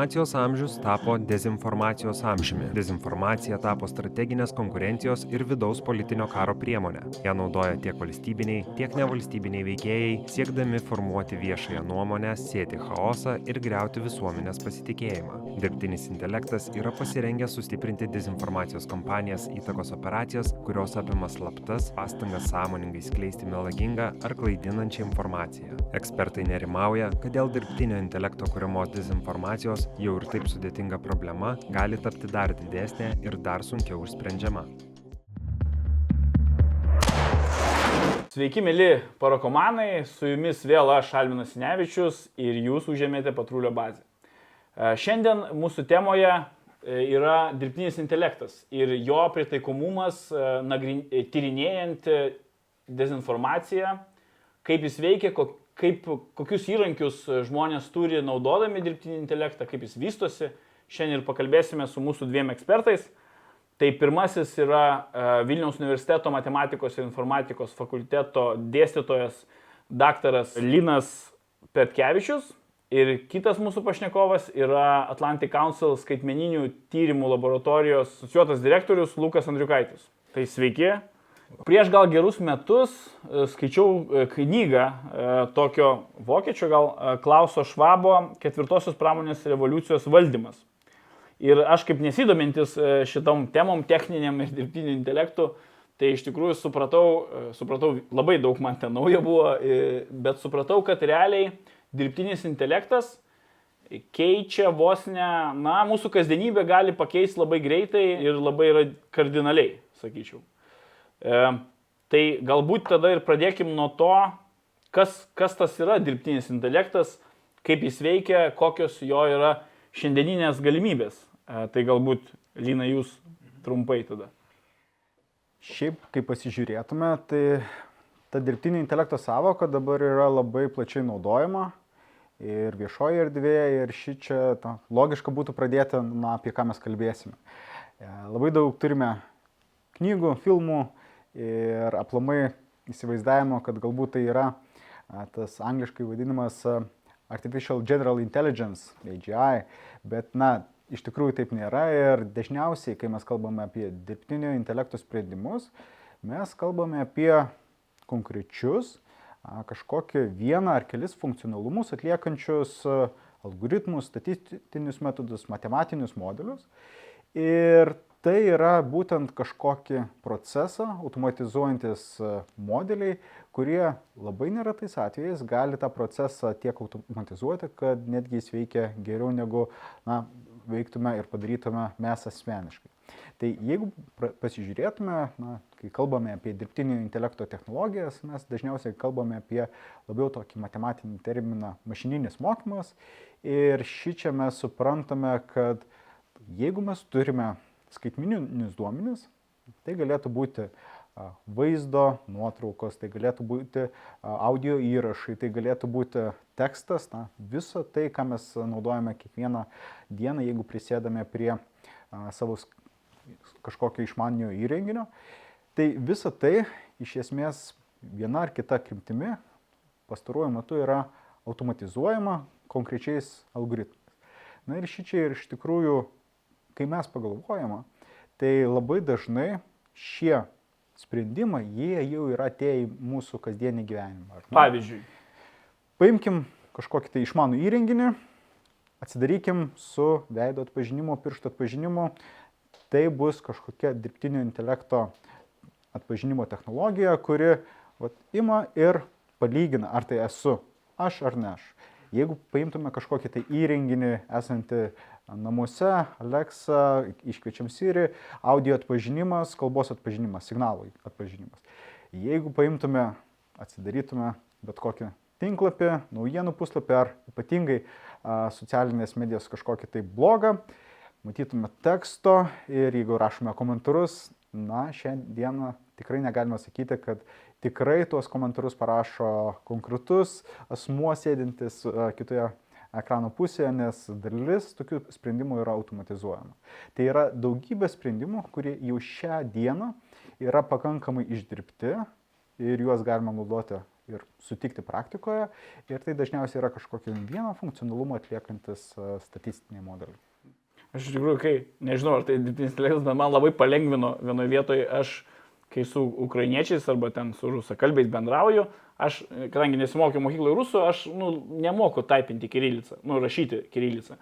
Informacijos amžius tapo dezinformacijos amžiumi. Dezinformacija tapo strateginės konkurencijos ir vidaus politinio karo priemonė. Ją naudoja tiek valstybiniai, tiek nevalstybiniai veikėjai, siekdami formuoti viešąją nuomonę, sėti chaosą ir greuti visuomenės pasitikėjimą. Dirbtinis intelektas yra pasirengęs sustiprinti dezinformacijos kampanijas, įtakos operacijas, kurios apima slaptas pastangas sąmoningai skleisti melagingą ar klaidinančią informaciją. Ekspertai nerimauja, kad dėl dirbtinio intelekto kuriamos dezinformacijos jau ir taip sudėtinga problema gali tapti dar didesnė ir dar sunkiau išsprendžiama. Sveiki, mėly parakomanai, su jumis vėl aš, Alminas Nevičius ir jūs užėmėte patrulio bazę. E, šiandien mūsų temoje e, yra dirbtinis intelektas ir jo pritaikomumas e, tyrinėjant dezinformaciją, kaip jis veikia, kaip, kokius įrankius žmonės turi naudodami dirbtinį intelektą, kaip jis vystosi. Šiandien ir pakalbėsime su mūsų dviem ekspertais. Tai pirmasis yra e, Vilniaus universiteto matematikos ir informatikos fakulteto dėstytojas daktaras Linas Petkevičius. Ir kitas mūsų pašnekovas yra Atlantic Council skaitmeninių tyrimų laboratorijos asociuotas direktorius Lukas Andriukaitis. Tai sveiki. Prieš gal gerus metus e, skaičiau e, knygą e, tokio vokiečio, gal Klauso Švabo ketvirtosios pramonės revoliucijos valdymas. Ir aš kaip nesidomintis šitom temom, techniniam ir dirbtiniu intelektu, tai iš tikrųjų supratau, supratau, labai daug man ten naujo buvo, bet supratau, kad realiai dirbtinis intelektas keičia vos ne, na, mūsų kasdienybę gali pakeisti labai greitai ir labai kardinaliai, sakyčiau. E, tai galbūt tada ir pradėkim nuo to, kas, kas tas yra dirbtinis intelektas, kaip jis veikia, kokios jo yra šiandieninės galimybės. E, tai galbūt, Lina, jūs trumpai tada. Šiaip, kai pasižiūrėtume, tai ta dirbtinio intelekto savoka dabar yra labai plačiai naudojama ir viešoje erdvėje, ir ši čia ta, logiška būtų pradėti, na, apie ką mes kalbėsime. E, labai daug turime knygų, filmų, ir aplamai įsivaizdavimo, kad galbūt tai yra tas angliškai vadinamas Artificial General Intelligence, AGI, bet na, iš tikrųjų taip nėra ir dažniausiai, kai mes kalbame apie dirbtinio intelekto sprendimus, mes kalbame apie konkrečius kažkokį vieną ar kelis funkcionalumus atliekančius algoritmus, statistinius metodus, matematinius modelius. Ir tai yra būtent kažkokį procesą automatizuojantis e, modeliai, kurie labai neretais atvejais gali tą procesą tiek automatizuoti, kad netgi jis veikia geriau negu na, veiktume ir padarytume mes asmeniškai. Tai jeigu pasižiūrėtume, na, kai kalbame apie dirbtinio intelekto technologijas, mes dažniausiai kalbame apie labiau tokį matematinį terminą mašininis mokymas. Ir šį čia mes suprantame, kad jeigu mes turime skaitmininius duomenis, tai galėtų būti vaizdo nuotraukos, tai galėtų būti audio įrašai, tai galėtų būti tekstas, na, viso tai, ką mes naudojame kiekvieną dieną, jeigu prisėdame prie savo kažkokio išmanio įrenginio. Tai visa tai iš esmės viena ar kita kryptimi pastaruoju metu yra automatizuojama konkrečiais algoritmais. Na ir šį čia ir iš tikrųjų kai mes pagalvojame, tai labai dažnai šie sprendimai, jie jau yra atėję į mūsų kasdienį gyvenimą. Pavyzdžiui. Paimkim kažkokį tai išmanų įrenginį, atsidarykim su veido atpažinimu, piršto atpažinimu. Tai bus kažkokia dirbtinio intelekto atpažinimo technologija, kuri vat, ima ir palygina, ar tai esu aš ar ne aš. Jeigu paimtume kažkokį tai įrenginį esantį namuose, Alexa, iškviečiam Siri, audio atpažinimas, kalbos atpažinimas, signalų atpažinimas. Jeigu paimtume, atsidarytume bet kokį tinklapį, naujienų puslapį ar ypatingai a, socialinės medijos kažkokį tai blogą, matytume teksto ir jeigu rašome komentarus, na, šiandieną tikrai negalime sakyti, kad tikrai tuos komentarus parašo konkretus asmuo sėdintis kitoje ekrano pusėje, nes dalis tokių sprendimų yra automatizuojama. Tai yra daugybė sprendimų, kurie jau šią dieną yra pakankamai išdirbti ir juos galima naudoti ir sutikti praktikoje. Ir tai dažniausiai yra kažkokio vieno funkcionalumo atliekantis statistiniai modeliai. Aš iš tikrųjų, kai, nežinau, ar tai dirbtinis intelektas, bet man labai palengvino vienoje vietoje, aš, kai su ukrainiečiais arba ten su rusakalbiais bendrauju, aš, kadangi nesimokiau mokykloje rusų, aš nu, nemoku taipinti kirilicą, nu, rašyti kirilicą.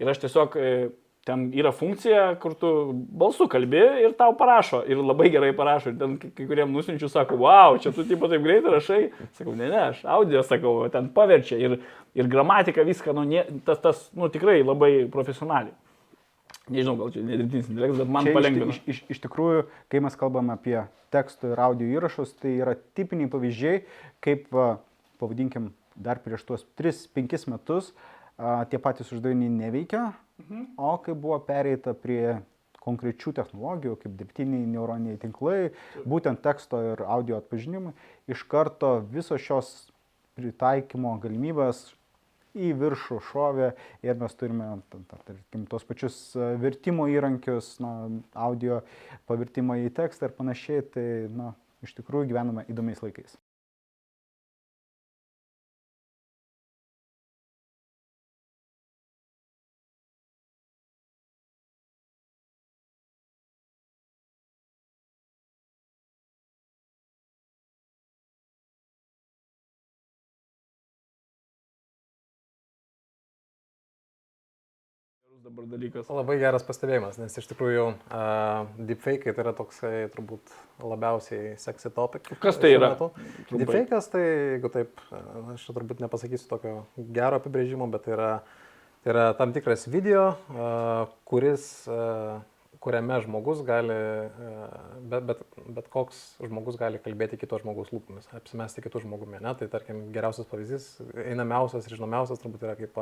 Ir aš tiesiog e, ten yra funkcija, kur tu balsu kalbi ir tau parašo. Ir labai gerai parašo. Ir ten kai kuriem nusinčiu sako, wow, čia tu tipo taip greitai rašai. Sakau, ne, ne, aš audio sakau, ten paverčia. Ir, ir gramatika viską, nu, ne, tas, tas, nu, tikrai labai profesionaliai. Nežinau, gal čia nedirbtinis intelektas, bet man čia palengvino. Iš, iš, iš tikrųjų, kai mes kalbame apie tekstų ir audio įrašus, tai yra tipiniai pavyzdžiai, kaip, pavadinkim, dar prieš tuos 3-5 metus a, tie patys uždaviniai neveikia, mhm. o kai buvo pereita prie konkrečių technologijų, kaip dirbtiniai neuroniniai tinklai, būtent teksto ir audio atpažinimai, iš karto visos šios pritaikymo galimybės į viršų šovė ir mes turime, tarkim, tos pačius e, vertimo įrankius, na, audio pavirtimą į tekstą ir panašiai, tai, na, iš tikrųjų gyvename įdomiais laikais. Dabar dalykas. Labai geras pastebėjimas, nes iš tikrųjų uh, deepfake tai yra toksai turbūt labiausiai sexy topic. Kas tai yra? Deepfake'as tai, jeigu taip, aš turbūt nepasakysiu tokio gero apibrėžimo, bet tai yra, tai yra tam tikras video, uh, kuris uh, kuriame žmogus gali, bet, bet, bet koks žmogus gali kalbėti kito žmogaus lūpomis, apsimesti kitų žmogumi. Ne? Tai tarkim, geriausias pavyzdys, einamiausias ir žinomiausias turbūt yra kaip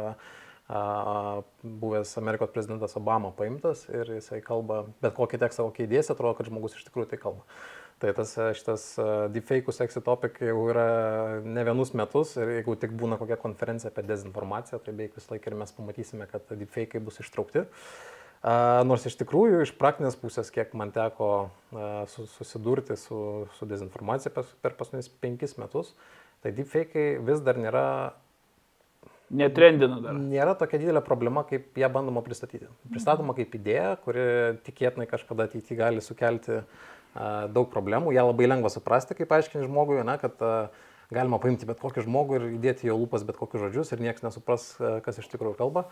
buvęs Amerikos prezidentas Obama paimtas ir jisai kalba, bet kokį tekstą, kokį įdėsi, atrodo, kad žmogus iš tikrųjų tai kalba. Tai tas šitas deepfake sexy topic jau yra ne vienus metus ir jeigu tik būna kokia konferencija apie dezinformaciją, tai beveik visą laiką ir mes pamatysime, kad deepfake bus ištraukti. Uh, nors iš tikrųjų iš praktinės pusės, kiek man teko uh, susidurti su, su dezinformacija per, per paskutinius penkis metus, tai deepfake vis dar nėra Netrendina dar. Nėra tokia didelė problema, kaip ją bandoma pristatyti. Pristatoma kaip idėja, kuri tikėtinai kažkada ateityje gali sukelti uh, daug problemų. Ja labai lengva suprasti, kaip aiškinti žmogui, na, kad uh, galima paimti bet kokį žmogų ir įdėti jo lūpas bet kokius žodžius ir niekas nesupras, uh, kas iš tikrųjų kalba.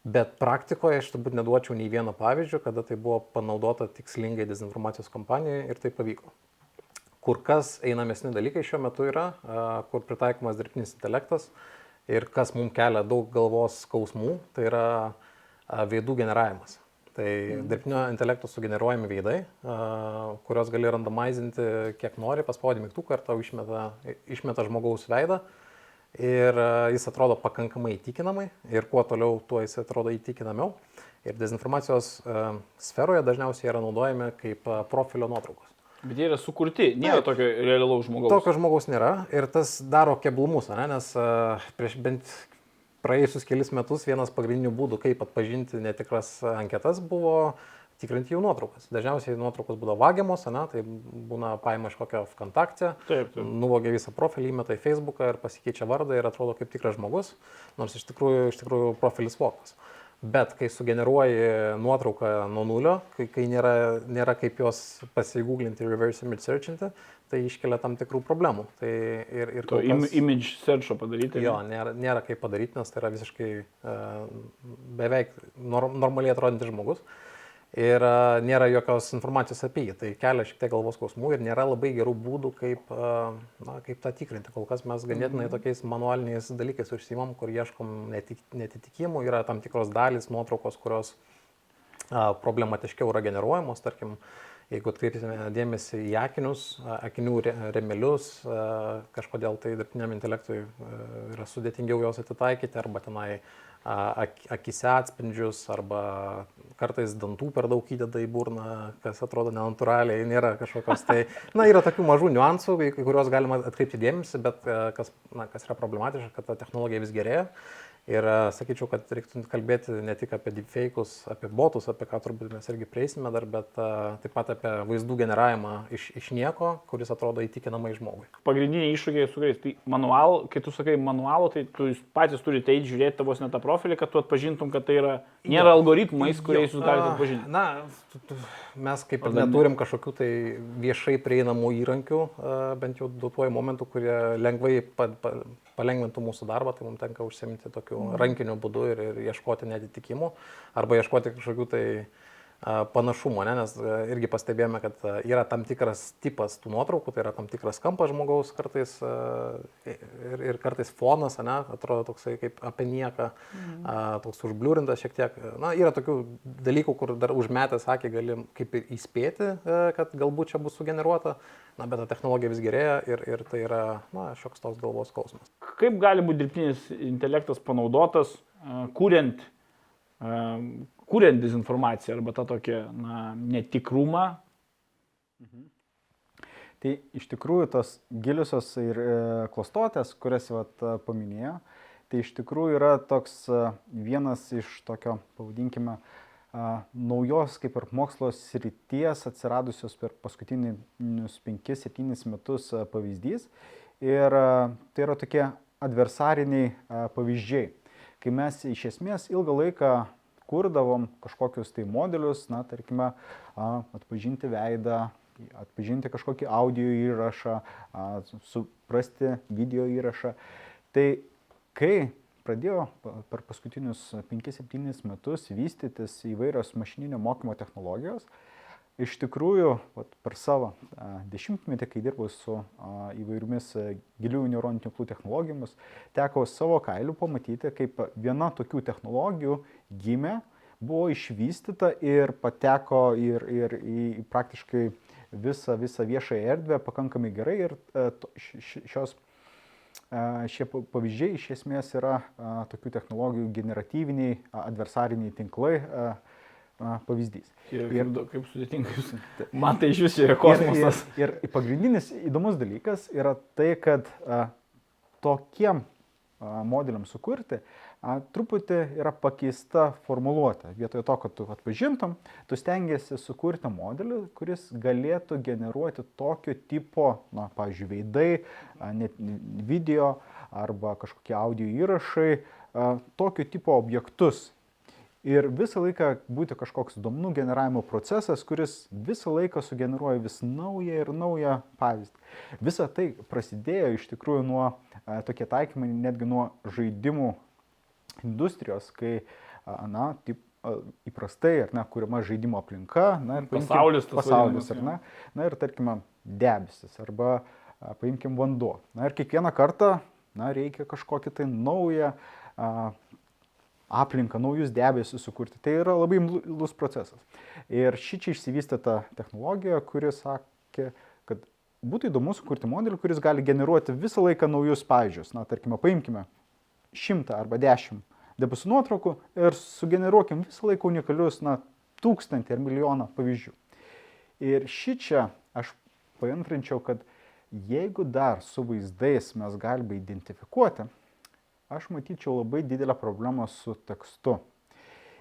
Bet praktikoje aš turbūt neduočiau nei vieno pavyzdžio, kada tai buvo panaudota tikslingai dezinformacijos kampanijoje ir tai pavyko. Kur kas einamesni dalykai šiuo metu yra, kur pritaikomas dirbtinis intelektas, ir kas mums kelia daug galvos skausmų, tai yra veidų generavimas. Tai mhm. dirbtinio intelekto sugeneruojami veidai, kuriuos gali randomizinti kiek nori, paspaudi mygtuką ir tau išmeta, išmeta žmogaus veidą. Ir jis atrodo pakankamai įtikinamai ir kuo toliau, tuo jis atrodo įtikinamiau. Ir dezinformacijos sferoje dažniausiai yra naudojami kaip profilio nuotraukos. Bet jie yra sukurti, nėra Taip, tokio realaus žmogaus. Tokio žmogaus nėra ir tas daro keblumus, ne? nes uh, prieš bent praėjusius kelis metus vienas pagrindinių būdų, kaip atpažinti netikras anketas, buvo tikrinti jų nuotraukas. Dažniausiai nuotraukos būdavo vagiamos, ne? tai būna paima iš kokio taip. nuvogia visą profilį, įmeta į Facebooką ir pasikeičia vardą ir atrodo kaip tikras žmogus, nors iš tikrųjų, iš tikrųjų profilis vokas. Uh, Bet kai sugeneruoji nuotrauką nuo nulio, kai, kai nėra, nėra kaip jos pasigūglinti, reverse image searchinti, tai iškelia tam tikrų problemų. Tai ir, ir to kas, image searcho padaryti. Jo, nėra, nėra kaip padaryti, nes tai yra visiškai uh, beveik norm, normaliai atrodantis žmogus. Uh, ir nėra jokios informacijos apie jį. Tai kelia šiek tiek galvos skausmų ir nėra labai gerų būdų, kaip, na, kaip tą tikrinti. Kol kas mes ganėtinai mhm. tokiais manualiniais dalykais užsimam, kur ieškom netitikimų, yra tam tikros dalys nuotraukos, kurios a, problematiškiau yra generuojamos, tarkim, jeigu atkreipsime dėmesį į akinius, akinių remelius, kažkodėl tai dirbtiniam intelektui yra sudėtingiau juos atitaikyti arba tenai akise atspindžius arba kartais dantų per daug įdeda į burną, kas atrodo nenatūraliai, nėra kažkokios tai, na, yra tokių mažų niuansų, į kuriuos galima atkreipti dėmesį, bet kas, na, kas yra problematiška, kad ta technologija vis gerėja Ir e, sakyčiau, kad reiktų kalbėti ne tik apie deepfake'us, apie botus, apie ką turbūt mes irgi prieisime dar, bet uh, taip pat apie vaizdų generavimą iš, iš nieko, kuris atrodo įtikinamai žmogui. Pagrindiniai iššūkiai su kuriais, tai manual, kai tu sakai manualų, tai tu patys turite eiti žiūrėti tavos net tą profilį, kad tu atpažintum, kad tai yra, nėra algoritmais, kuriais jūs galite atpažinti. Na, mes kaip ir neturim kažkokių tai viešai prieinamų įrankių, bent jau duotuoju momentu, kurie lengvai pa, pa, palengvintų mūsų darbą, tai mums tenka užsimti tokiu mm. rankiniu būdu ir, ir ieškoti netitikimų arba ieškoti kažkokių tai panašumo, ne? nes irgi pastebėjome, kad yra tam tikras tipas tų nuotraukų, tai yra tam tikras kampas žmogaus kartais ir, ir kartais fonas, ne? atrodo toksai kaip apie nieką, mm. toks užbliūrintas šiek tiek. Na, yra tokių dalykų, kur dar užmetęs akį gali kaip ir įspėti, kad galbūt čia bus sugeneruota, na, bet ta technologija vis gerėja ir, ir tai yra na, šioks toks galvos skausmas. Kaip gali būti dirbtinis intelektas panaudotas, kuriant kuriant dezinformaciją arba tą tokią na, netikrumą. Mhm. Tai iš tikrųjų tos giliusios ir e, klastotės, kurias vat, e, paminėjo, tai iš tikrųjų yra toks e, vienas iš tokio, pavadinkime, naujos kaip ir mokslo srities atsiradusios per paskutinius 5-7 metus pavyzdys. Ir tai yra tokie adversariniai pavyzdžiai, kai mes iš esmės ilgą laiką kurdavom kažkokius tai modelius, na, tarkime, atpažinti veidą, atpažinti kažkokį audio įrašą, suprasti video įrašą. Tai kai pradėjo per paskutinius 5-7 metus vystytis įvairios mašininio mokymo technologijos, iš tikrųjų vat, per savo dešimtmetį, kai dirbau su a, įvairiomis giliųjų neuroninių tinklų technologijomis, teko savo kailiu pamatyti, kaip viena tokių technologijų gimė, buvo išvystyta ir pateko ir, ir į praktiškai visą, visą viešąją erdvę pakankamai gerai ir šios Šie pavyzdžiai iš esmės yra tokių technologijų generatyviniai, adversariniai tinklai, pavyzdys. Ir, ir kaip sudėtinga jūs. Man tai iš viso yra kosmosas. Ir, ir, ir pagrindinis įdomus dalykas yra tai, kad a, tokiem a, modeliam sukurti a, truputį yra pakeista formuluotė. Vietoje to, kad tu atpažintum, tu stengiasi sukurti modelį, kuris galėtų generuoti tokio tipo, na, pavyzdžiui, veidai, a, net video arba kažkokie audio įrašai, a, tokio tipo objektus ir visą laiką būti kažkoks duomenų generavimo procesas, kuris visą laiką sugeneruoja vis naują ir naują pavyzdį. Visa tai prasidėjo iš tikrųjų nuo a, e, tokie taikymai netgi nuo žaidimų industrijos, kai, a, na, taip, įprastai, ar ne, kuriama žaidimo aplinka, na, ir paimkim, pasaulis, pasaulis, ar ne, na, ir tarkime, debesis, arba a, paimkim vanduo. Na, ir kiekvieną kartą, na, reikia kažkokį tai naują a, aplinką, naujus debesis sukurti. Tai yra labai imlus procesas. Ir ši čia išsivystė ta technologija, kuri sakė, kad būtų įdomu sukurti modelį, kuris gali generuoti visą laiką naujus pavyzdžius. Na, tarkime, paimkime šimtą arba dešimt debesų nuotraukų ir sugeneruokim visą laiką unikalius, na, tūkstantį ar milijoną pavyzdžių. Ir ši čia aš paantrinčiau, kad jeigu dar su vaizdais mes galime identifikuoti, aš matyčiau labai didelę problemą su tekstu.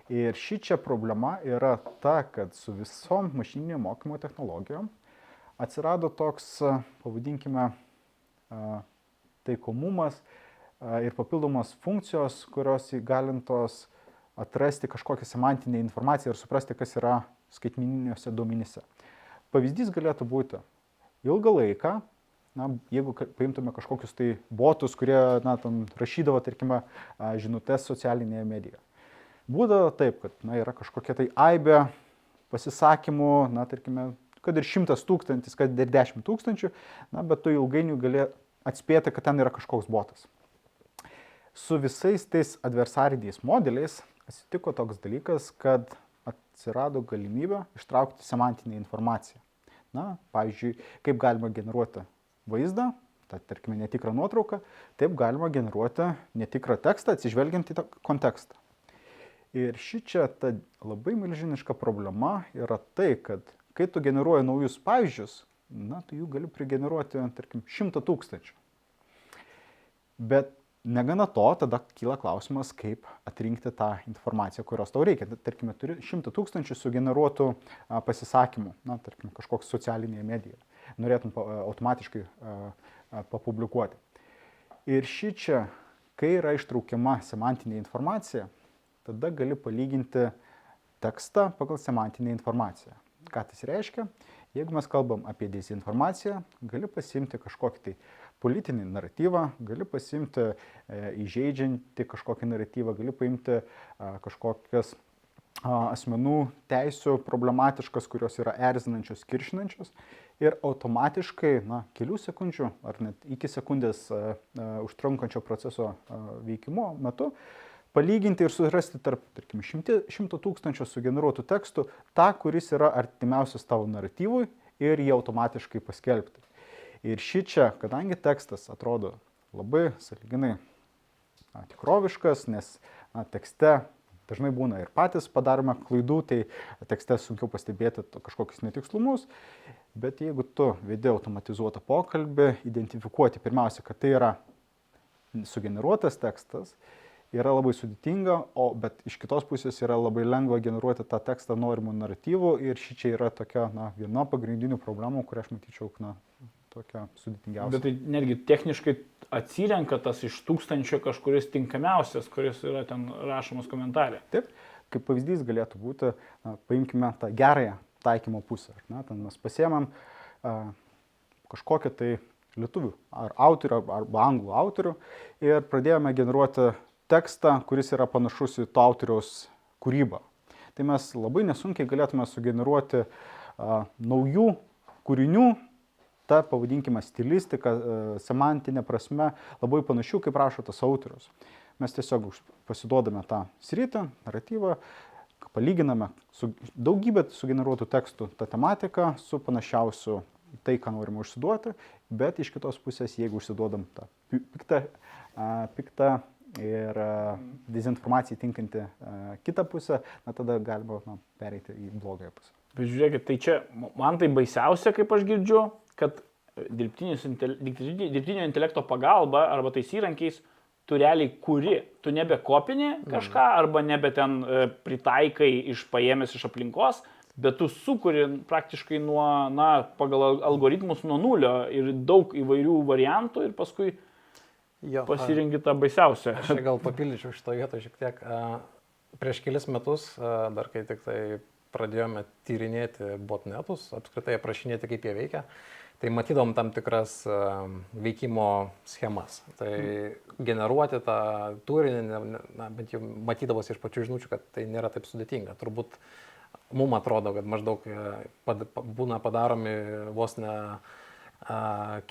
Ir ši čia problema yra ta, kad su visom mašininio mokymo technologijom atsirado toks, pavadinkime, taikomumas ir papildomos funkcijos, kurios įgalintos atrasti kažkokią semantinę informaciją ir suprasti, kas yra skaitmininiuose duomenyse. Pavyzdys galėtų būti ilgą laiką na, jeigu paimtume kažkokius tai botus, kurie, na, tam rašydavo, tarkime, žinutės socialinėje medijoje. Būdavo taip, kad, na, yra kažkokia tai aibė pasisakymų, na, tarkime, kad ir šimtas tūkstantis, kad ir dešimt tūkstančių, na, bet tu ilgainiui gali atspėti, kad ten yra kažkoks botas. Su visais tais adversariniais modeliais atsitiko toks dalykas, kad atsirado galimybė ištraukti semantinę informaciją. Na, pavyzdžiui, kaip galima generuoti vaizdą, tą, tarkime, netikrą nuotrauką, taip galima generuoti netikrą tekstą atsižvelgiant į tą kontekstą. Ir ši čia ta labai milžiniška problema yra tai, kad kai tu generuoji naujus pavyzdžius, na, tu jų gali prigeneruoti, tarkim, šimtą tūkstančių. Bet Negana to, tada kyla klausimas, kaip atrinkti tą informaciją, kurios tau reikia. Tarkime, turi šimtą tūkstančių sugeneruotų pasisakymų, na, tarkim, kažkoks socialinėje medijoje. Norėtum automatiškai papublikuoti. Ir ši čia, kai yra ištraukiama semantinė informacija, tada gali palyginti tekstą pagal semantinę informaciją. Ką tas reiškia? Jeigu mes kalbam apie dezinformaciją, gali pasimti kažkokį tai politinį naratyvą, gali pasimti e, įžeidžiantį kažkokį naratyvą, gali paimti e, kažkokias asmenų teisų problematiškas, kurios yra erzinančios, kiršinančios ir automatiškai, na, kelių sekundžių ar net iki sekundės a, užtrunkančio proceso a, veikimo metu palyginti ir surasti tarp, tarkim, šimto tūkstančio sugeneruotų tekstų tą, kuris yra artimiausias tavo naratyvui ir jį automatiškai paskelbti. Ir ši čia, kadangi tekstas atrodo labai saliginai na, tikroviškas, nes na, tekste dažnai būna ir patys padarome klaidų, tai tekste sunkiau pastebėti kažkokius netikslumus, bet jeigu tu vedi automatizuotą pokalbį, identifikuoti pirmiausia, kad tai yra sugeneruotas tekstas yra labai sudėtinga, o bet iš kitos pusės yra labai lengva generuoti tą tekstą norimų naratyvų ir ši čia yra tokia na, viena pagrindinių problemų, kurią aš matyčiau, na, tokia sudėtingiausia. Bet tai netgi techniškai atsirenka tas iš tūkstančio kažkuris tinkamiausias, kuris yra ten rašomas komentarė. Taip, kaip pavyzdys galėtų būti, na, paimkime tą gerąją taikymo pusę. Na, ten mes pasiemam a, kažkokią tai lietuvių ar autorių arba anglų autorių ir pradėjome generuoti tekstą, kuris yra panašus į to autoriaus kūrybą. Tai mes labai nesunkiai galėtume sugeneruoti a, naujų kūrinių, ta, pavadinkime, stilistika, a, semantinė prasme, labai panašių, kaip rašo tas autorius. Mes tiesiog pasiduodame tą sritą, naratyvą, palyginame su daugybė sugeneruotų tekstų tą tematiką su panašiausiu tai, ką norime užsiduoti, bet iš kitos pusės, jeigu užsiduodam tą piktą, piktą ir dezinformacijai tinkanti kitą pusę, na tada galima na, pereiti į blogąją pusę. Bet žiūrėkit, tai čia man tai baisiausia, kaip aš girdžiu, kad dirbtinio intelekto pagalba arba tais įrankiais tu realiai kuri, tu nebe kopini kažką arba nebe ten e, pritaikai iš paėmęs iš aplinkos, bet tu sukuri praktiškai nuo, na, pagal algoritmus nuo nulio ir daug įvairių variantų ir paskui Jo, pasirinki tą baisiausią. Aš gal papildyčiau šito vietą šiek tiek. Prieš kelis metus, dar kai tik tai pradėjome tyrinėti botnetus, apskritai aprašinėti, kaip jie veikia, tai matydom tam tikras veikimo schemas. Tai generuoti tą turinį, na, bent jau matydavosi iš pačių žinučių, kad tai nėra taip sudėtinga. Turbūt mums atrodo, kad maždaug pad, būna padaromi vos ne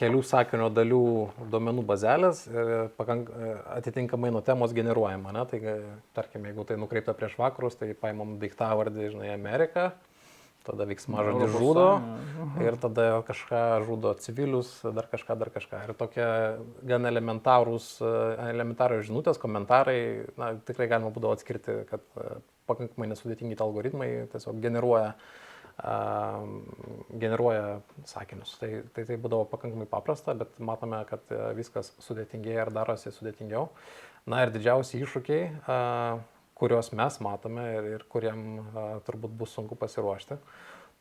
kelių sakinio dalių duomenų bazelės ir pakank, atitinkamai nuo temos generuojama. Ne? Tai tarkim, jeigu tai nukreipta prieš vakarus, tai paimam daiktavardį, žinai, Ameriką, tada veiksmažodį žudo ir tada kažką žudo civilius, dar kažką, dar kažką. Ir tokie gan elementarūs, elementarūs žinutės, komentarai, na, tikrai galima būdavo atskirti, kad pakankamai nesudėtingi algoritmai tiesiog generuoja uh, generuoja sakinius. Tai, tai tai būdavo pakankamai paprasta, bet matome, kad e, viskas sudėtingėja ir darosi sudėtingiau. Na ir didžiausi iššūkiai, kuriuos mes matome ir, ir kuriem turbūt bus sunku pasiruošti.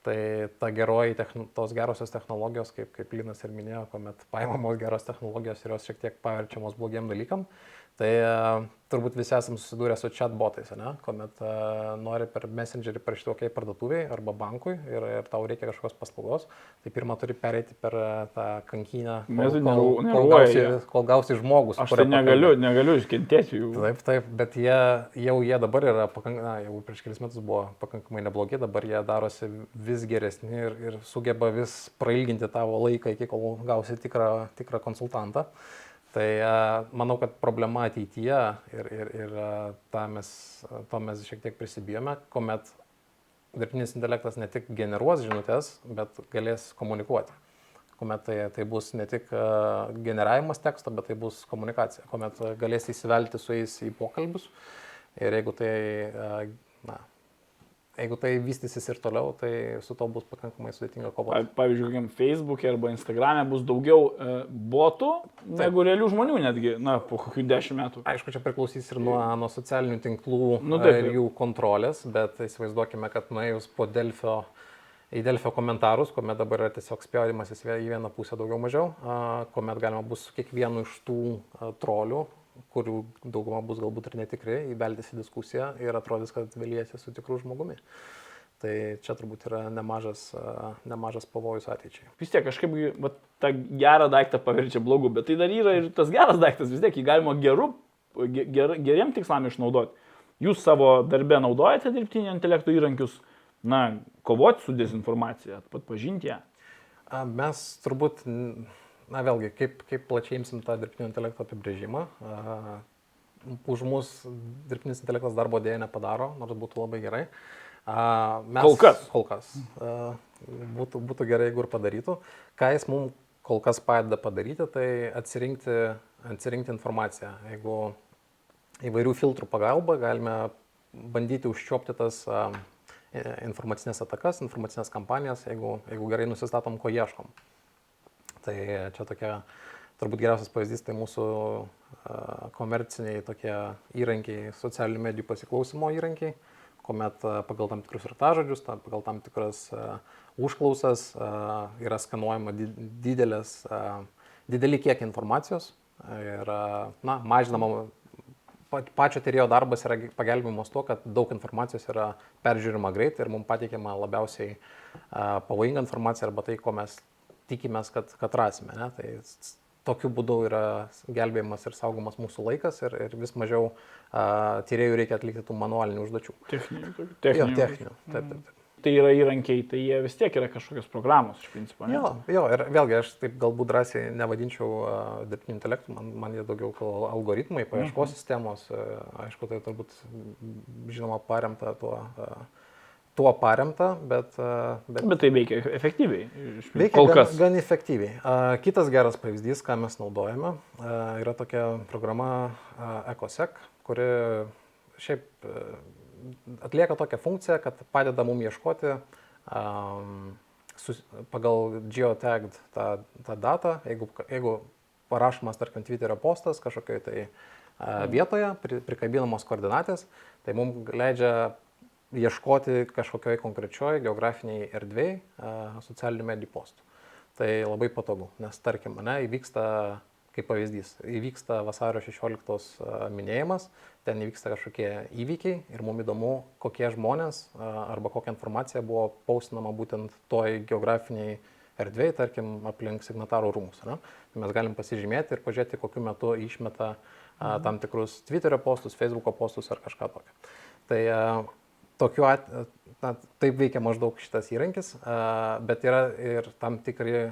Tai ta geroji, tos gerosios technologijos, kaip, kaip Linas ir minėjo, kuomet paimamos geros technologijos ir jos šiek tiek paverčiamos blogiem dalykam, Tai uh, turbūt visi esame susidūrę su chatbotais, ne? kuomet uh, nori per messengerį parašyti kokiai parduotuviai arba bankui ir, ir tau reikia kažkokios paslaugos, tai pirmą turi pereiti per uh, tą kankinę, kol, kol, kol, gausi, kol gausi žmogus. Aš tai negaliu, pakankamai. negaliu iškentėti jų. Taip, taip, bet jie, jau jie dabar yra, pakankamai, jau prieš kelis metus buvo pakankamai neblogi, dabar jie darosi vis geresni ir, ir sugeba vis prailginti tavo laiką iki kol gausi tikrą, tikrą konsultantą. Uh, Tai manau, kad problema ateityje ir, ir, ir tą mes, to mes šiek tiek prisibijome, kuomet dirbtinis intelektas ne tik generuos žinutės, bet galės komunikuoti. Kuomet tai, tai bus ne tik generavimas teksto, bet tai bus komunikacija. Kuomet galės įsivelti su jais į pokalbius. Ir jeigu tai na, jeigu tai vystysis ir toliau, tai su to bus pakankamai sudėtinga kovoti. Pa- Pavyzdžiui, kokiam Facebook'e arba Instagram'e bus daugiau e, botų negu realių žmonių netgi, na, po kokių dešimt metų. Aišku, čia priklausys ir nuo, nuo socialinių tinklų Nu, nu, taip, ir taip. jų kontrolės, bet įsivaizduokime, kad nuėjus po Delfio, į Delfio komentarus, kuomet dabar yra tiesiog spjaudimas į vieną pusę daugiau mažiau, kuomet galima bus su kiekvienu iš tų trolių, kurių dauguma bus galbūt ir netikri, įveltis į diskusiją ir atrodys, kad vėliesi su tikru žmogumi. Tai čia turbūt yra nemažas, nemažas pavojus ateičiai. Vis tiek kažkaip va, tą gerą daiktą paverčia blogu, bet tai dar yra ir tas geras daiktas, vis tiek jį galima geru, ge- ger, geriem tikslam išnaudoti. Jūs savo darbę naudojate dirbtinio intelekto įrankius, na, kovoti su dezinformacija, pat pažinti ją. Mes turbūt, na vėlgi, kaip, kaip plačiai imsim tą dirbtinio intelekto apibrėžimą. Už mus dirbtinis intelektas darbo dėja nepadaro, nors būtų labai gerai. Mes, Kol kas. Kol kas. Būtų, būtų gerai, jeigu ir padarytų. Ką jis mums kol kas padeda padaryti, tai atsirinkti, atsirinkti informaciją. Jeigu įvairių filtrų pagalba galime bandyti užčiopti tas informacinės atakas, informacinės kampanijas, jeigu, jeigu gerai nusistatom, ko ieškom. Tai čia tokia, turbūt geriausias pavyzdys, tai mūsų komerciniai tokie įrankiai, socialinių medijų pasiklausimo įrankiai, kuomet pagal tam tikrus raktažodžius, ta- pagal tam tikras užklausas yra skanuojama di- didelės, dideli kiekiai informacijos. Ir na, mažinama pa- pačio tyrėjo darbas yra pagelbėjimas tuo, kad daug informacijos yra peržiūrima greitai ir mums pateikiama labiausiai pavojinga informacija arba tai, ko mes tikimės, kad, kad rasime. Ne? Tai tokiu būdu yra gelbėjimas ir saugomas mūsų laikas ir, ir vis mažiau a, tyrėjų reikia atlikti tų manualinių užduočių. Techninių. tokių- Jo, techninių. techninių. Taip, taip, taip. Tai yra įrankiai, tai jie vis tiek yra kažkokios programos iš principo. Ne? Jo, jo, ir vėlgi aš taip galbūt drąsiai nevadinčiau uh, dirbtiniu intelektu, man, man jie daugiau algoritmai, paieškos sistemos, uh, aišku, tai turbūt žinoma paremta tuo, uh, tuo paremta, bet, uh, bet Bet tai veikia efektyviai. veikia Kol gan, kas. gan efektyviai. Uh, kitas geras pavyzdys, ką mes naudojame, uh, yra tokia programa EcoSec, kuri šiaip atlieka tokią funkciją, kad padeda mums ieškoti pagal geotagged tą, tą datą, jeigu, jeigu parašomas, tarkim, Twitterio postas kažkokioj tai vietoje, pri, prikabinamos koordinatės, tai mums leidžia ieškoti kažkokioj konkrečioj geografiniai erdvėjai uh, socialinių medijų postų. Tai labai patogu, nes tarkim, ne, įvyksta, kaip pavyzdys, įvyksta vasario 16 a, minėjimas, ten įvyksta kažkokie įvykiai ir mums įdomu, kokie žmonės arba kokia informacija buvo paustinama būtent toj geografiniai erdvėjai, tarkim, aplink signatarų rūmus. Ne? Tai mes galim pasižymėti ir pažiūrėti, kokiu metu išmeta a, tam tikrus Twitterio postus, Facebook'o postus ar kažką tokio. Tai tokiu atveju, na, taip veikia maždaug šitas įrankis, bet yra ir tam tikri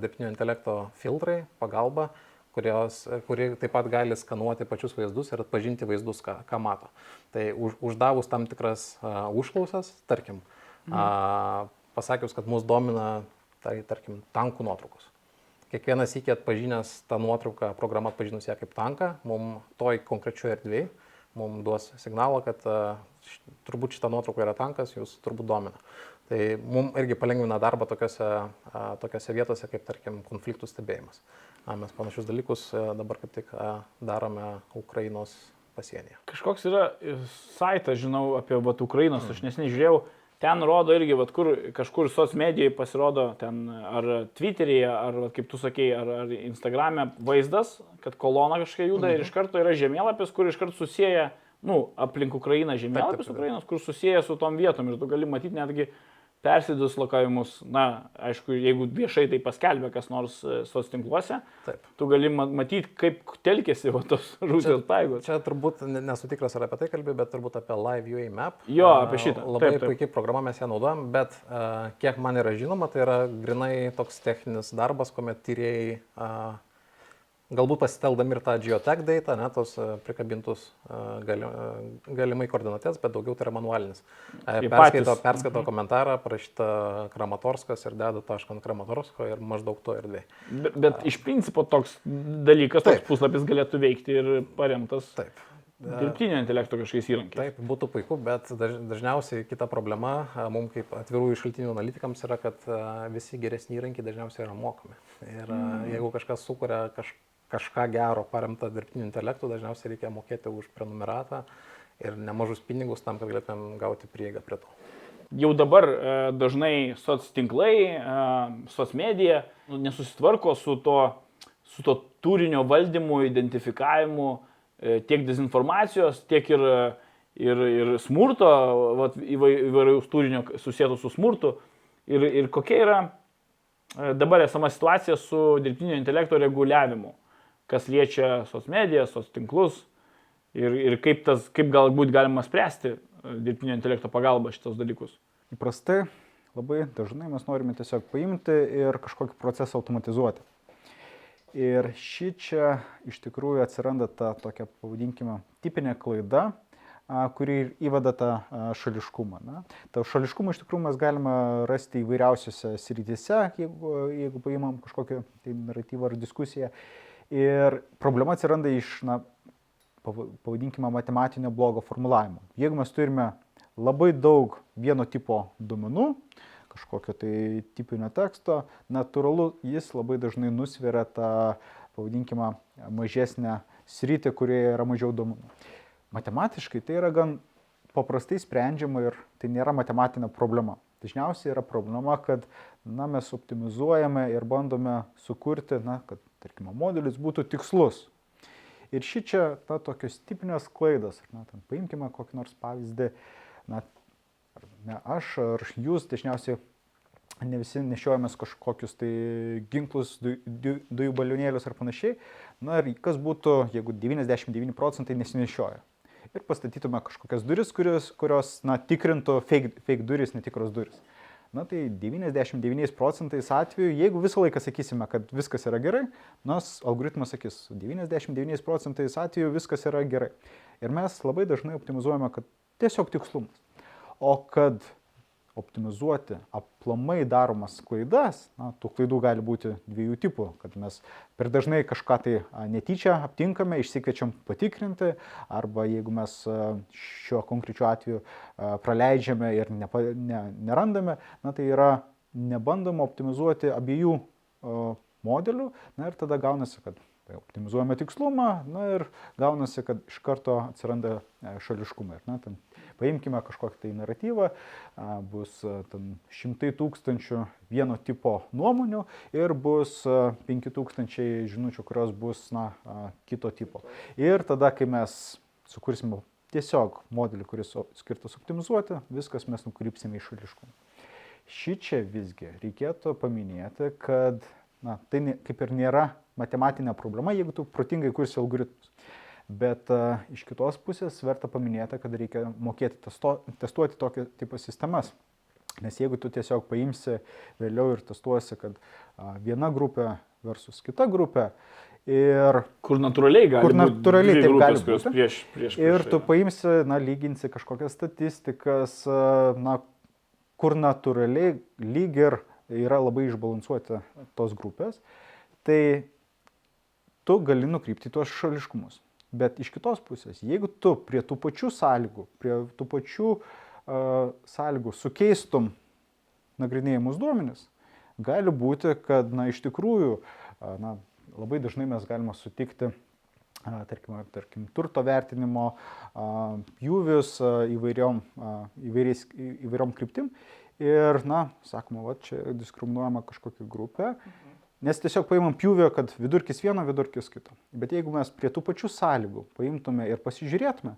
dirbtinio intelekto filtrai, pagalba, kurios, kuri taip pat gali skanuoti pačius vaizdus ir atpažinti vaizdus, ką, ką mato. Tai už, uždavus tam tikras užklausas, tarkim, a, pasakius, kad mus domina, tai tarkim, tankų nuotraukos. Kiekvienas iki atpažinęs tą nuotrauką, programa atpažinus ją kaip tanką, mums toj konkrečioje erdvėje, mums duos signalą, kad turbūt šita nuotrauka yra tankas, jūs turbūt domina. Tai mums irgi palengvina darbą tokiuose, a, tokiuose vietose, kaip tarkim konfliktų stebėjimas. Mes panašius dalykus dabar kaip tik darome Ukrainos pasienyje. Kažkoks yra e, saitas, žinau, apie vat, Ukrainos, aš nesiniai žiūrėjau, ten rodo irgi, vat, kur, kažkur soc medijai pasirodo, ten ar Twitteryje, ar, vat, kaip tu sakei, ar, ar Instagram'e vaizdas, kad kolona kažkokia juda ir iš karto yra žemėlapis, kur iš karto susiję, nu, aplink Ukrainą taip. Ukrainos, kur susiję su tom vietom ir tu gali matyti netgi persidislokavimus, na, aišku, jeigu viešai tai paskelbė kas nors e, soc tinkluose, Taip. tu gali ma- matyti, kaip telkėsi va, tos Rusijos paėgos. Čia turbūt ne- nesu tikras, ar apie tai kalbėjau, bet turbūt apie Live UA Map. Jo, apie šitą. Labai Taip, taip. puikiai programa, mes ją naudojam, bet a, kiek man yra žinoma, tai yra grinai toks techninis darbas, kuomet tyrėjai galbūt pasiteldami ir tą geotag data, ne, tos a, prikabintus a, gali, a, galimai koordinatės, bet daugiau tai yra manualinis. Perskaito, perskaito komentarą, parašyta Kramatorskas ir deda tašką ant Kramatorsko ir maždaug to erdvė. Bet, bet iš principo toks dalykas, toks Taip. puslapis galėtų veikti ir paremtas. Taip. dirbtinio intelekto kažkokiais įrankiais. Taip, būtų puiku, bet daž, dažniausiai kita problema mums kaip atvirųjų šaltinių analitikams yra, kad visi geresni įrankiai dažniausiai yra mokami. Ir mm. jeigu kažkas sukuria kaž, kažką gero paremtą dirbtiniu intelektu, dažniausiai reikia mokėti už prenumeratą ir nemažus pinigus tam, kad galėtumėm gauti prieigą prie to. Jau dabar e, dažnai soc tinklai, e, soc medija nu, nesusitvarko su to, su to turinio valdymu, identifikavimu, e, tiek dezinformacijos, tiek ir, ir, ir smurto, vat, įvairiaus turinio susijęto su smurtu. Ir, ir kokia yra dabar esama situacija su dirbtinio intelekto reguliavimu, kas liečia soc mediją, soc tinklus ir, ir kaip, tas, kaip galbūt galima spręsti e, dirbtinio intelekto pagalba šitos dalykus. Įprastai labai dažnai mes norime tiesiog paimti ir kažkokį procesą automatizuoti. Ir ši čia iš tikrųjų atsiranda ta tokia, pavadinkime, tipinė klaida, kuri įveda tą šališkumą. Na. Ta šališkumą iš tikrųjų mes galime rasti įvairiausiose srityse, jeigu, jeigu paimam kažkokią tai naratyvą ar diskusiją. Ir problema atsiranda iš na, pavadinkime, matematinio blogo formulavimo. Jeigu mes turime labai daug vieno tipo duomenų, kažkokio tai tipinio teksto, natūralu, jis labai dažnai nusveria tą, pavadinkime, mažesnę sritį, kurioje yra mažiau duomenų. Matematiškai tai yra gan paprastai sprendžiama ir tai nėra matematinė problema. Dažniausiai yra problema, kad na, mes optimizuojame ir bandome sukurti, na, kad, tarkime, modelis būtų tikslus, Ir ši čia, ta tokios tipinės klaidos, na, ten paimkime kokį nors pavyzdį, na, ar ne aš ar jūs dažniausiai ne visi nešiojamės kažkokius tai ginklus, du, du, dujų balionėlius ar panašiai. Na ir kas būtų, jeigu 99 procentai nesinešioja. Ir pastatytume kažkokias duris, kurios, kurios na, tikrintų fake, fake duris, netikros duris na tai 99 procentais atveju, jeigu visą laiką sakysime, kad viskas yra gerai, nors algoritmas sakys, 99 procentais atveju viskas yra gerai. Ir mes labai dažnai optimizuojame, kad tiesiog tikslumas. O kad optimizuoti aplamai daromas klaidas, na, tų klaidų gali būti dviejų tipų, kad mes per dažnai kažką tai netyčia aptinkame, išsikviečiam patikrinti, arba jeigu mes šiuo konkrečiu atveju praleidžiame ir nepa, ne, nerandame, na, tai yra nebandoma optimizuoti abiejų modelių, na ir tada gaunasi, kad optimizuojame tikslumą, na ir gaunasi, kad iš karto atsiranda e, šališkumai. Na, ten Paimkime kažkokį tai naratyvą, bus ten šimtai tūkstančių vieno tipo nuomonių ir bus 5000 žinučių, kurios bus na, kito tipo. Ir tada, kai mes sukursime tiesiog modelį, kuris skirtas optimizuoti, viskas mes nukrypsime į šališkumą. Ši čia visgi reikėtų paminėti, kad na, tai kaip ir nėra matematinė problema, jeigu tu protingai kursi algoritmus. Bet uh, iš kitos pusės verta paminėti, kad reikia mokėti testo, testuoti tokio tipo sistemas. Nes jeigu tu tiesiog paimsi vėliau ir testuosi, kad viena grupė versus kita grupė, Ir kur natūraliai gali kur natūraliai taip gali būti. Prieš, prieš, prieš ir tu paimsi, na, lyginsi kažkokias statistikas, na, kur natūraliai lyg ir yra labai išbalansuoti tos grupės, tai tu gali nukrypti tuos šališkumus. Bet iš kitos pusės, jeigu tu prie tų pačių sąlygų, prie tų pačių uh, sąlygų sukeistum nagrinėjimus duomenis, gali būti, kad na, iš tikrųjų uh, na, labai dažnai mes galime sutikti tarkim, tarkim, turto vertinimo pjūvius įvairiom, įvairiais, įvairiom kryptim ir, na, sakoma, va, čia diskriminuojama kažkokia grupė. Mhm Nes tiesiog paimam pjūvio, kad vidurkis vieno, vidurkis kito. Bet jeigu mes prie tų pačių sąlygų paimtume ir pasižiūrėtume,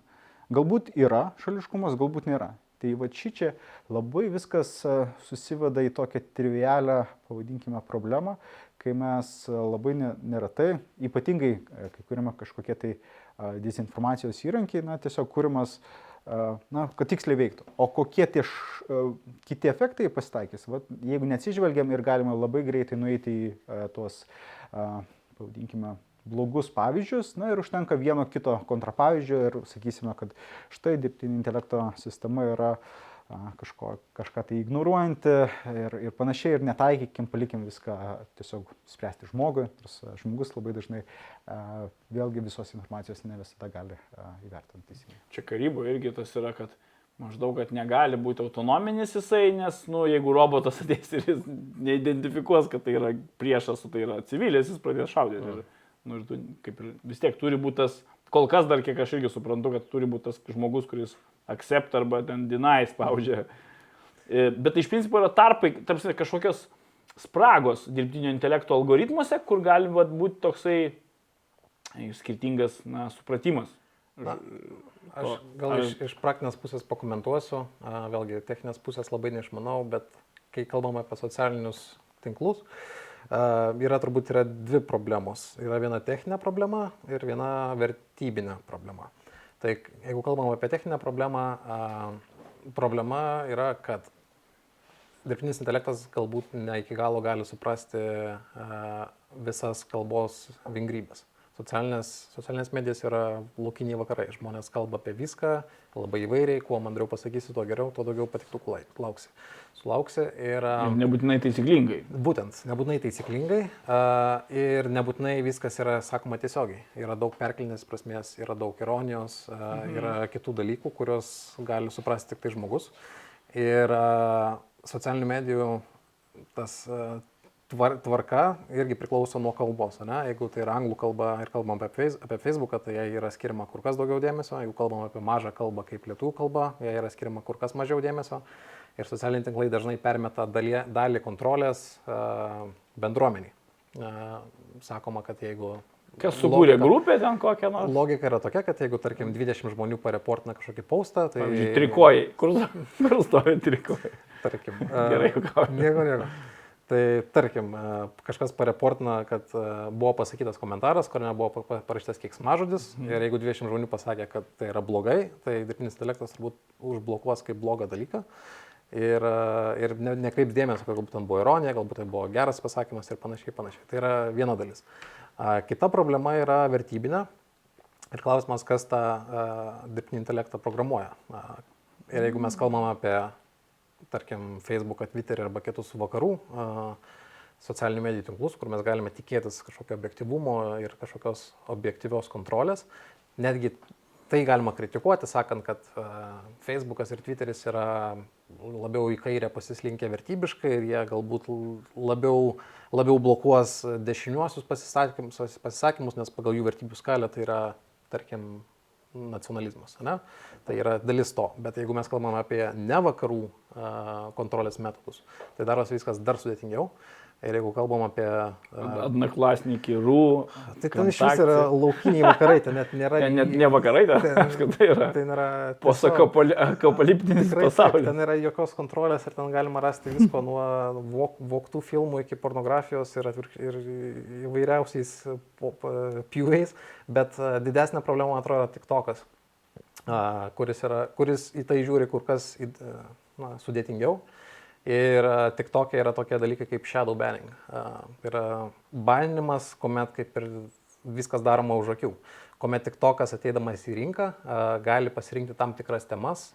galbūt yra šališkumas, galbūt nėra. Tai va ši čia labai viskas e, susiveda į tokią trivialią, pavadinkime, problemą, kai mes e, labai neretai, ypatingai, e, kai kuriame kažkokie tai dezinformacijos įrankiai, na, tiesiog kūrimas uh, na, kad tiksliai veiktų. O kokie tie š, kiti efektai pasitaikys, Vat, jeigu neatsižvelgiam ir galima labai greitai nueiti į tuos, pavadinkime, blogus pavyzdžius, na ir užtenka vieno kito kontrapavyzdžio ir sakysime, kad štai dirbtinio intelekto sistema yra a, kažko, kažką tai ignoruojanti ir, ir panašiai, ir netaikykim, palikim viską tiesiog spręsti žmogui, nors žmogus labai dažnai vėlgi visos informacijos ne visada gali įvertinti teisingai. Čia karyboje irgi tas yra, kad maždaug, kad negali būti autonominis jisai, nes, nu, jeigu robotas ateis ir jis neidentifikuos, kad tai yra priešas, tai yra civilis, jis pradės šaudyti. Ir, nu, ir tu, kaip ir vis tiek turi būti tas, kol kas dar kiek aš irgi suprantu, kad turi būti tas žmogus, kuris accept arba ten deny spaudžia. E, Bet iš principo yra tarpai, tarsi kažkokios spragos dirbtinio intelekto algoritmuose, kur gali vat, būti toksai e, skirtingas na, supratimas. Na, Aš gal iš, iš praktinės pusės pakomentuosiu, vėlgi techninės pusės labai neišmanau, bet kai kalbam apie socialinius tinklus, a, yra turbūt yra dvi problemos. Yra viena techninė problema ir viena vertybinė problema. Tai jeigu kalbam apie techninę problemą, problema yra, kad dirbtinis intelektas galbūt ne iki galo gali suprasti visas kalbos vingrybės. Socialinės, socialinės medijos yra laukiniai vakarai. Žmonės kalba apie viską labai įvairiai. Kuo mandriau pasakysi, tuo geriau, tuo daugiau patiktukų lauksi. Sulauksi ir... Nebūtinai taisyklingai. Būtent, nebūtinai taisyklingai ir nebūtinai viskas yra sakoma tiesiogiai. Yra daug perkelinės prasmės, yra daug ironijos, mhm. yra kitų dalykų, kuriuos gali suprasti tik tai žmogus. Ir socialinių medijų tas tvar, tvarka irgi priklauso nuo kalbos. Ne? Jeigu tai yra anglų kalba ir kalbam apie, face, apie Facebooką, tai jai yra skiriama kur kas daugiau dėmesio. Jeigu kalbam apie mažą kalbą kaip lietuvių kalba, jai yra skiriama kur kas mažiau dėmesio. Ir socialiniai tinklai dažnai permeta dalį, dalį kontrolės uh, bendruomeniai. Uh, sakoma, kad jeigu... Kas subūrė logika, grupę ten kokią nors? Logika yra tokia, kad jeigu, tarkim, 20 žmonių pareportina kažkokį postą, tai... Pavyzdžiui, trikojai. Kur, kur stovi trikojai? Tarkim. Gerai, ką. Nieko, nieko. Tai tarkim, kažkas pareportina, kad buvo pasakytas komentaras, kuriame buvo parašytas keiksmažodis mhm. ir jeigu 20 žmonių pasakė, kad tai yra blogai, tai dirbtinis intelektas turbūt užblokuos kaip blogą dalyką ir, ir ne, nekreips dėmesio, kad galbūt ten buvo ironija, galbūt tai buvo geras pasakymas ir panašiai, panašiai. Tai yra viena dalis. Kita problema yra vertybinė ir klausimas, kas tą dirbtinį intelektą programuoja. Ir jeigu mes kalbam apie tarkim, Facebooką, Twitterį arba kitus vakarų socialinių medijų tinklus, kur mes galime tikėtis kažkokio objektivumo ir kažkokios objektyvios kontrolės. Netgi tai galima kritikuoti, sakant, kad Facebookas ir Twitteris yra labiau į kairę pasislinkę vertybiškai ir jie galbūt labiau, labiau blokuos dešiniuosius pasisakymus, pasisakymus, nes pagal jų vertybių skalę tai yra, tarkim, nacionalizmas. Ne? Tai yra dalis to. Bet jeigu mes kalbame apie ne vakarų kontrolės metodus, tai darosi viskas dar sudėtingiau. Ir jeigu kalbam apie... Atnaklasnikį, rū. Tai ten iš vis yra laukiniai vakarai, ten net nėra... Ten net ne vakarai, ten, ten, tai yra. Tai nėra... Posakopoliptinis pasaulis. Ten nėra jokios kontrolės ir ten galima rasti visko nuo vok, voktų filmų iki pornografijos ir, atvirk, ir įvairiausiais pjūviais. Bet didesnė problema, man atrodo, yra tik tokas, kuris, yra, kuris į tai žiūri kur kas na, sudėtingiau. Ir tik tokia yra tokie dalykai kaip shadow banning. Tai yra baninimas, kuomet kaip ir viskas daroma už akių. Kuomet tik tokas ateidamas į rinką gali pasirinkti tam tikras temas,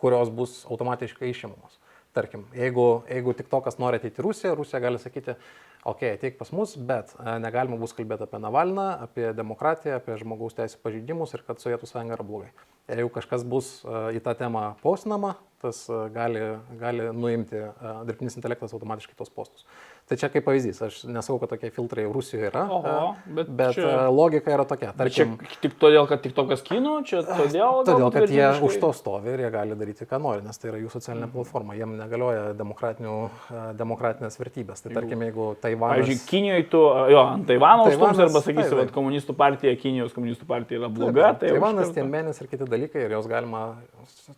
kurios bus automatiškai išimamos. Tarkim, jeigu, jeigu tik tokas nori ateiti į Rusiją, Rusija gali sakyti, okei, okay, ateik pas mus, bet negalima bus kalbėti apie Navalną, apie demokratiją, apie žmogaus teisų pažeidimus ir kad Sovietų sąjunga yra blogai. Jeigu kažkas bus į tą temą postinama, tas gali, gali nuimti dirbtinis intelektas automatiškai tos postus. Tai čia kaip pavyzdys, aš nesakau, kad tokie filtrai Rusijoje yra, Oho, bet, bet čia... logika yra tokia. Tarkim, čia tik todėl, kad tik tokas kinų, čia todėl. Todėl, kad jie už to stovi ir jie gali daryti, ką nori, nes tai yra jų socialinė mm. platforma, jiem negalioja demokratinės vertybės. Tai tarkim, jeigu Taivanas... Pavyzdžiui, Kinijoje tu, jo, ant Taivano užtums arba sakysi, kad komunistų partija, Kinijos komunistų partija yra bloga. Tai Taivanas, Tiemenis ir kiti dalykai ir jos galima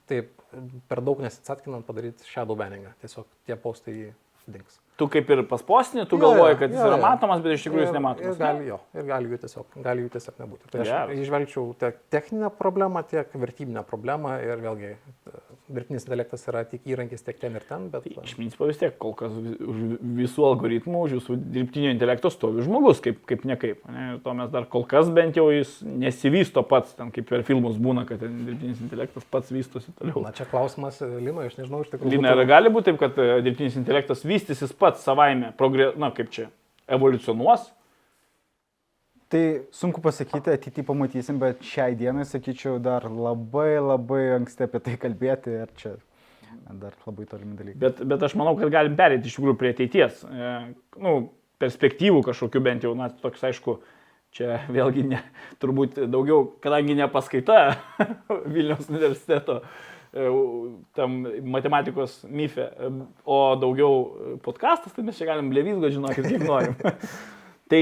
taip per daug nesitsatkinant padaryti shadow banningą. Tiesiog tie postai dings. Tu kaip ir paspostinį, tu galvoji, kad jis jo, yra matomas, bet iš tikrųjų jis nematomas. Ir gali, jo, ir gali jų tiesiog, gali jų tiesiog nebūti. Tai aš išvelgčiau tiek techninę problemą, tiek vertybinę problemą ir vėlgi dirbtinis intelektas yra tik įrankis tiek ten ir ten, bet... Tai iš principo vis tiek kol kas už visų algoritmų, už visų dirbtinio intelekto stovi žmogus, kaip, kaip ne kaip. Ne? To mes dar kol kas bent jau jis nesivysto pats, ten kaip per filmus būna, kad dirbtinis intelektas pats vystosi toliau. Na čia klausimas, Lino, aš nežinau, iš tikrųjų. Lina, ar gali būti taip, kad e, dirbtinis intelektas vystysis pats savaime, progre... na kaip čia, evoliucionuos? Tai sunku pasakyti, ateityje pamatysim, bet šiai dienai, sakyčiau, dar labai labai anksti apie tai kalbėti ir čia dar labai tolimi dalykai. Bet, bet aš manau, kad galim perėti iš tikrųjų prie ateities. E, nu, perspektyvų kažkokių bent jau, na, toks aišku, čia vėlgi ne, turbūt daugiau, kadangi ne paskaita Vilniaus universiteto e, tam matematikos myfe, e, o daugiau podkastas, tai mes čia galim blevizgo žinokit, kiek norim. tai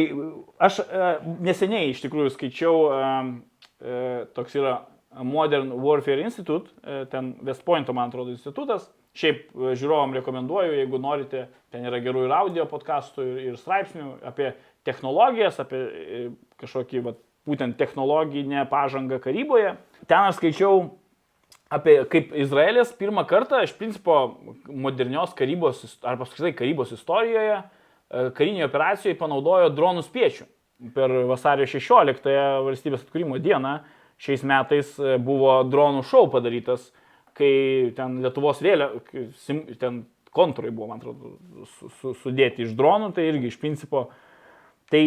aš e, neseniai iš tikrųjų skaičiau, e, e, toks yra Modern Warfare Institute, e, ten West Pointo, man atrodo, institutas. Šiaip e, žiūrovom rekomenduoju, jeigu norite, ten yra gerų ir audio podkastų, ir, ir straipsnių apie technologijas, apie e, kažkokį, vat, būtent technologinę pažangą karyboje. Ten aš skaičiau apie kaip Izraelis pirmą kartą, iš principo, modernios karybos, arba apskritai karybos istorijoje, e, karinėje operacijoje panaudojo dronų spiečių. Per vasario 16-ąją valstybės atkūrimo dieną šiais metais e, buvo dronų šou padarytas, kai ten Lietuvos vėliava, ten kontūrai buvo, man atrodo, su, su, sudėti iš dronų, tai irgi iš principo, tai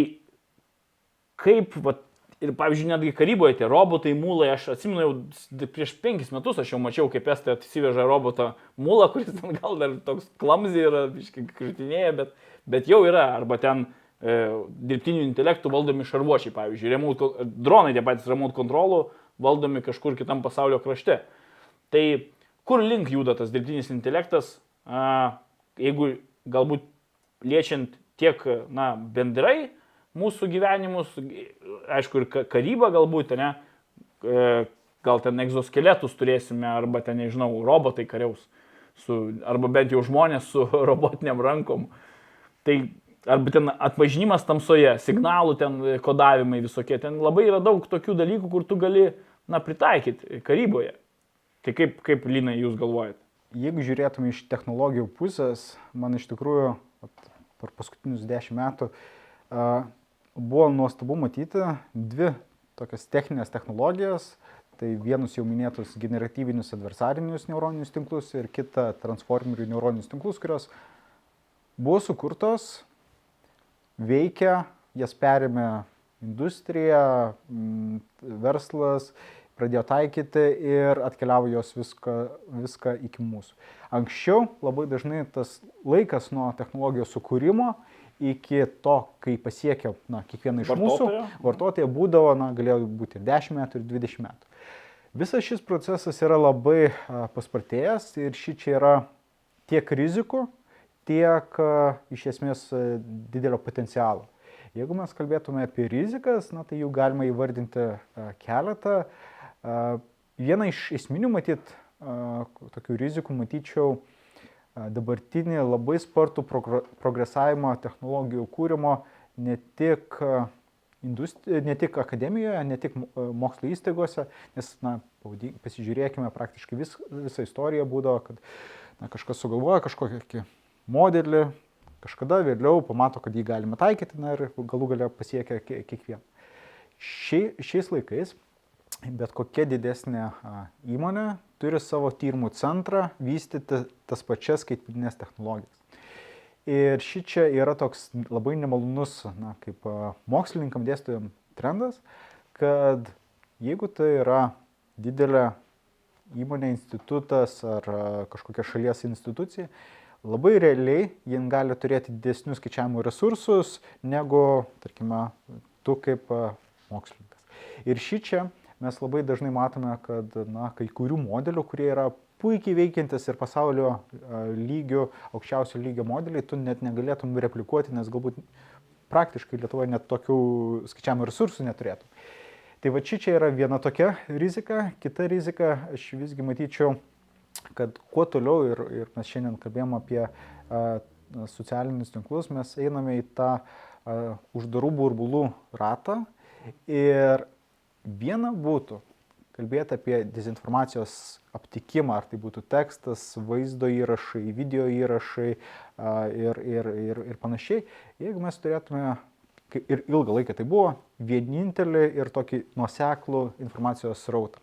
kaip, va, ir pavyzdžiui, netgi karyboje tie robotai, mūlai, aš atsimenu jau prieš penkis metus aš jau mačiau, kaip estai atsiveža robotą mūlą, kuris ten gal dar toks klamzy yra, biškai kritinėja, bet, bet jau yra, arba ten e, dirbtinių intelektų valdomi šarvuočiai, pavyzdžiui, remote, dronai tie patys remote kontrolų valdomi kažkur kitam pasaulio krašte. Tai kur link juda tas dirbtinis intelektas, a, jeigu galbūt liečiant tiek na, bendrai mūsų gyvenimus, aišku, ir ka- karybą galbūt, ne, e, gal ten egzoskeletus turėsime, arba ten, nežinau, robotai kariaus, su, arba bent jau žmonės su robotiniam rankom. Tai arba ten atpažinimas tamsoje, signalų ten kodavimai visokie, ten labai yra daug tokių dalykų, kur tu gali, na, pritaikyti karyboje. Tai kaip, kaip Linai jūs galvojate? Jeigu žiūrėtume iš technologijų pusės, man iš tikrųjų vat, per paskutinius dešimt metų a, buvo nuostabu matyti dvi tokias techninės technologijas. Tai vienus jau minėtus generatyvinius adversarinius neuroninius tinklus ir kitą transformerių neuroninius tinklus, kurios buvo sukurtos, veikia, jas perėmė industrija, mm, verslas, pradėjo taikyti ir atkeliavo jos viską, viską iki mūsų. Anksčiau labai dažnai tas laikas nuo technologijos sukūrimo iki to, kai pasiekia na, kiekvieną iš mūsų Vartotojo? vartotoją, būdavo, na, galėjo būti ir 10 metų, ir 20 metų. Visas šis procesas yra labai paspartėjęs ir ši čia yra tiek rizikų, tiek a, iš esmės a, didelio potencialo. Jeigu mes kalbėtume apie rizikas, na, tai jų galima įvardinti a, keletą. Viena iš esminių, matyt, tokių rizikų matyčiau dabartinį labai spartų progr- progresavimą technologijų kūrimo ne tik, ne tik akademijoje, ne tik mokslo įstaigose, nes, na, pasižiūrėkime, praktiškai vis, visa istorija būdavo, kad na, kažkas sugalvoja kažkokį modelį, kažkada vėliau pamato, kad jį galima taikyti na, ir galų galia pasiekia kie- kiekvieną. Šia, šiais laikais bet kokia didesnė įmonė turi savo tyrimų centrą vystyti tas pačias skaitmeninės technologijas. Ir ši čia yra toks labai nemalonus, na, kaip mokslininkam dėstytojam trendas, kad jeigu tai yra didelė įmonė, institutas ar kažkokia šalies institucija, labai realiai jin gali turėti didesnius skaičiavimo resursus negu, tarkime, tu kaip mokslininkas. Ir šį čia mes labai dažnai matome, kad na, kai kurių modelių, kurie yra puikiai veikiantis ir pasaulio a, lygių, aukščiausio lygio modeliai, tu net negalėtum replikuoti, nes galbūt praktiškai Lietuvoje net tokių skaičiavimo resursų neturėtum. Tai va čia yra viena tokia rizika, kita rizika, aš visgi matyčiau, kad kuo toliau ir, ir mes šiandien kalbėjom apie socialinius tinklus, mes einame į tą uždarų burbulų ratą ir viena būtų kalbėti apie dezinformacijos aptikimą, ar tai būtų tekstas, vaizdo įrašai, video įrašai ir, ir, ir, ir panašiai, jeigu mes turėtume ir ilgą laiką tai buvo vienintelį ir tokį nuoseklų informacijos srautą.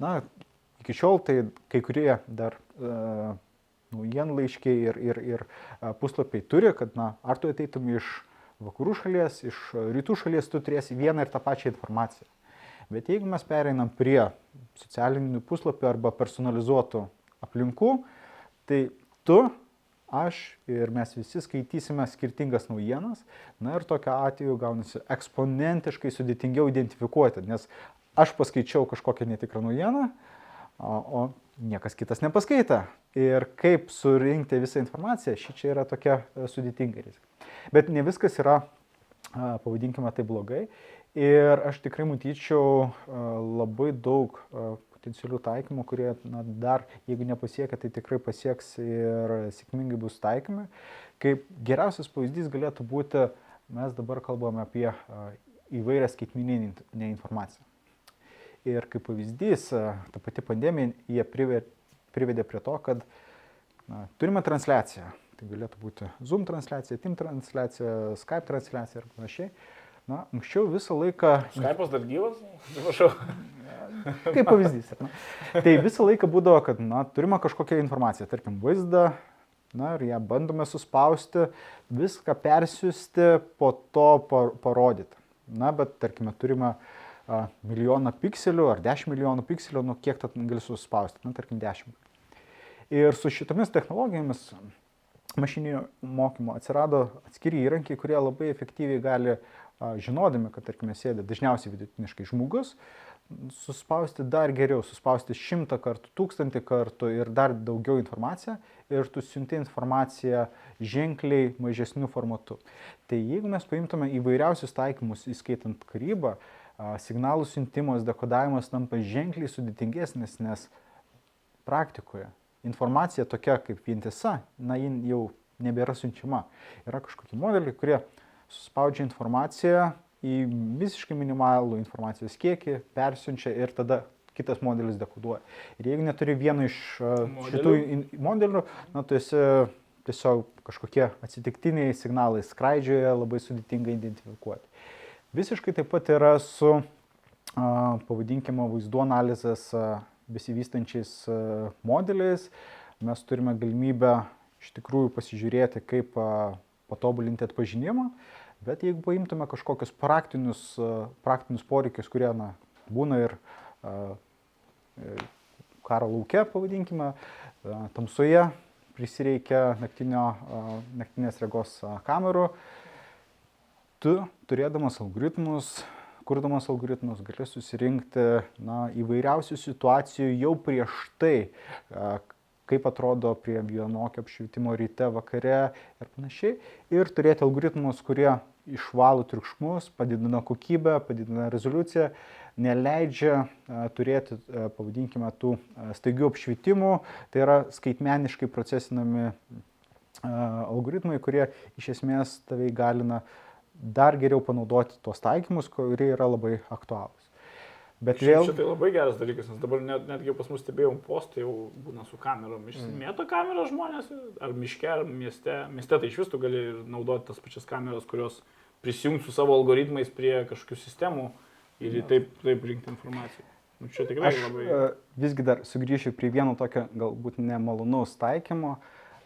Na, iki šiol tai kai kurie dar uh, naujienlaiškiai ir, ir, ir uh, puslapiai turi, kad, na, ar tu ateitum iš vakarų šalies, iš rytų šalies, tu turėsi vieną ir tą pačią informaciją. Bet jeigu mes pereinam prie socialinių puslapių arba personalizuotų aplinkų, tai tu aš ir mes visi skaitysime skirtingas naujienas, na ir tokiu atveju gaunasi eksponentiškai sudėtingiau identifikuoti, nes aš paskaičiau kažkokią netikrą naujieną, o, o niekas kitas nepaskaita. Ir kaip surinkti visą informaciją, ši čia yra tokia e, sudėtinga rizika. Bet ne viskas yra, pavadinkime tai blogai. Ir aš tikrai matyčiau labai daug potencialių taikymų, kurie na, dar, jeigu nepasiekia, tai tikrai pasieks ir sėkmingai bus taikomi. Kaip geriausias pavyzdys galėtų būti, mes dabar kalbame apie įvairią skaitmininę informaciją. Ir kaip pavyzdys, ta pati pandemija, jie privedė prie to, kad na, turime transliaciją. Tai galėtų būti Zoom transliacija, Team transliacija, Skype transliacija ir panašiai. Na, anksčiau visą laiką... Skype'as dar gyvas? Atsiprašau. Kaip pavyzdys. Na. Tai visą laiką būdavo, kad na, turime kažkokią informaciją, tarkim, vaizdą, na ir ją bandome suspausti, viską persiųsti, po to par parodyti. Na, bet tarkime, turime a, milijoną pikselių ar 10 milijonų pikselių, nu kiek tad gali suspausti, na, tarkim, 10. Ir su šitomis technologijomis mašininio mokymo atsirado atskiri įrankiai, kurie labai efektyviai gali, žinodami, kad, tarkime, sėdė dažniausiai vidutiniškai žmogus, suspausti dar geriau, suspausti šimtą kartų, tūkstantį kartų ir dar daugiau informaciją ir tu siunti informaciją ženkliai mažesnių formatų. Tai jeigu mes paimtume įvairiausius taikymus, įskaitant karybą, signalų siuntimas, dekodavimas tampa ženkliai sudėtingesnis, nes praktikoje informacija tokia kaip vientisa, na, ji jau nebėra siunčiama. Yra kažkokie modeliai, kurie suspaudžia informaciją į visiškai minimalų informacijos kiekį, persiunčia ir tada kitas modelis dekoduoja. Ir jeigu neturi vieno iš modelių. šitų modelių, na, tu esi tiesiog kažkokie atsitiktiniai signalai skraidžioje, labai sudėtinga identifikuoti. Visiškai taip pat yra su, pavadinkime, vaizdų analizės besivystančiais modeliais. Mes turime galimybę iš tikrųjų pasižiūrėti, kaip patobulinti atpažinimą. Bet jeigu paimtume kažkokius praktinius, praktinius poreikius, kurie na, būna ir e, karo laukia, pavadinkime, tamsoje prisireikia naktinio, naktinės regos kamerų, tu turėdamas algoritmus, kurdamas algoritmus, gali susirinkti na, įvairiausių situacijų jau prieš tai, kaip atrodo prie vienokio apšvietimo ryte, vakare ir panašiai. Ir turėti algoritmus, kurie išvalo triukšmus, padidina kokybę, padidina rezoliuciją, neleidžia turėti, pavadinkime, tų staigių apšvietimų, tai yra skaitmeniškai procesinami algoritmai, kurie iš esmės tave įgalina dar geriau panaudoti tuos taikymus, kurie yra labai aktualūs. Bet vėl... Šitai labai geras dalykas, nes dabar net, netgi pas mus stebėjom postai, jau būna su kamerom. Išsimėto mm. kamerą žmonės, ar miške, ar mieste. Mieste tai iš vis tu gali naudoti tas pačias kameras, kurios prisijungti su savo algoritmais prie kažkokių sistemų ir taip, taip rinkti informaciją. Nu, čia tikrai Aš, labai... E, visgi dar sugrįšiu prie vieno tokio galbūt nemalonaus taikymo.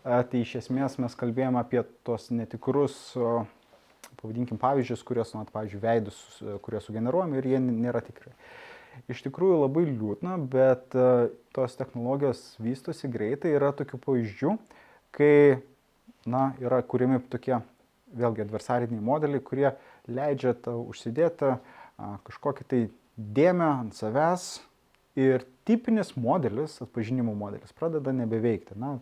E, tai iš esmės mes kalbėjome apie tos netikrus, pavadinkim, pavyzdžius, kuriuos, nu, pavyzdžiui, veidus, kurie sugeneruojami ir jie nėra tikrai. Iš tikrųjų labai liūdna, bet e, tos technologijos vystosi greitai, yra tokių pavyzdžių, kai na, yra kuriami tokie vėlgi adversariniai modeliai, kurie leidžia tau užsidėti a, kažkokį tai dėmę ant savęs ir tipinis modelis, atpažinimo modelis, pradeda nebeveikti. Na,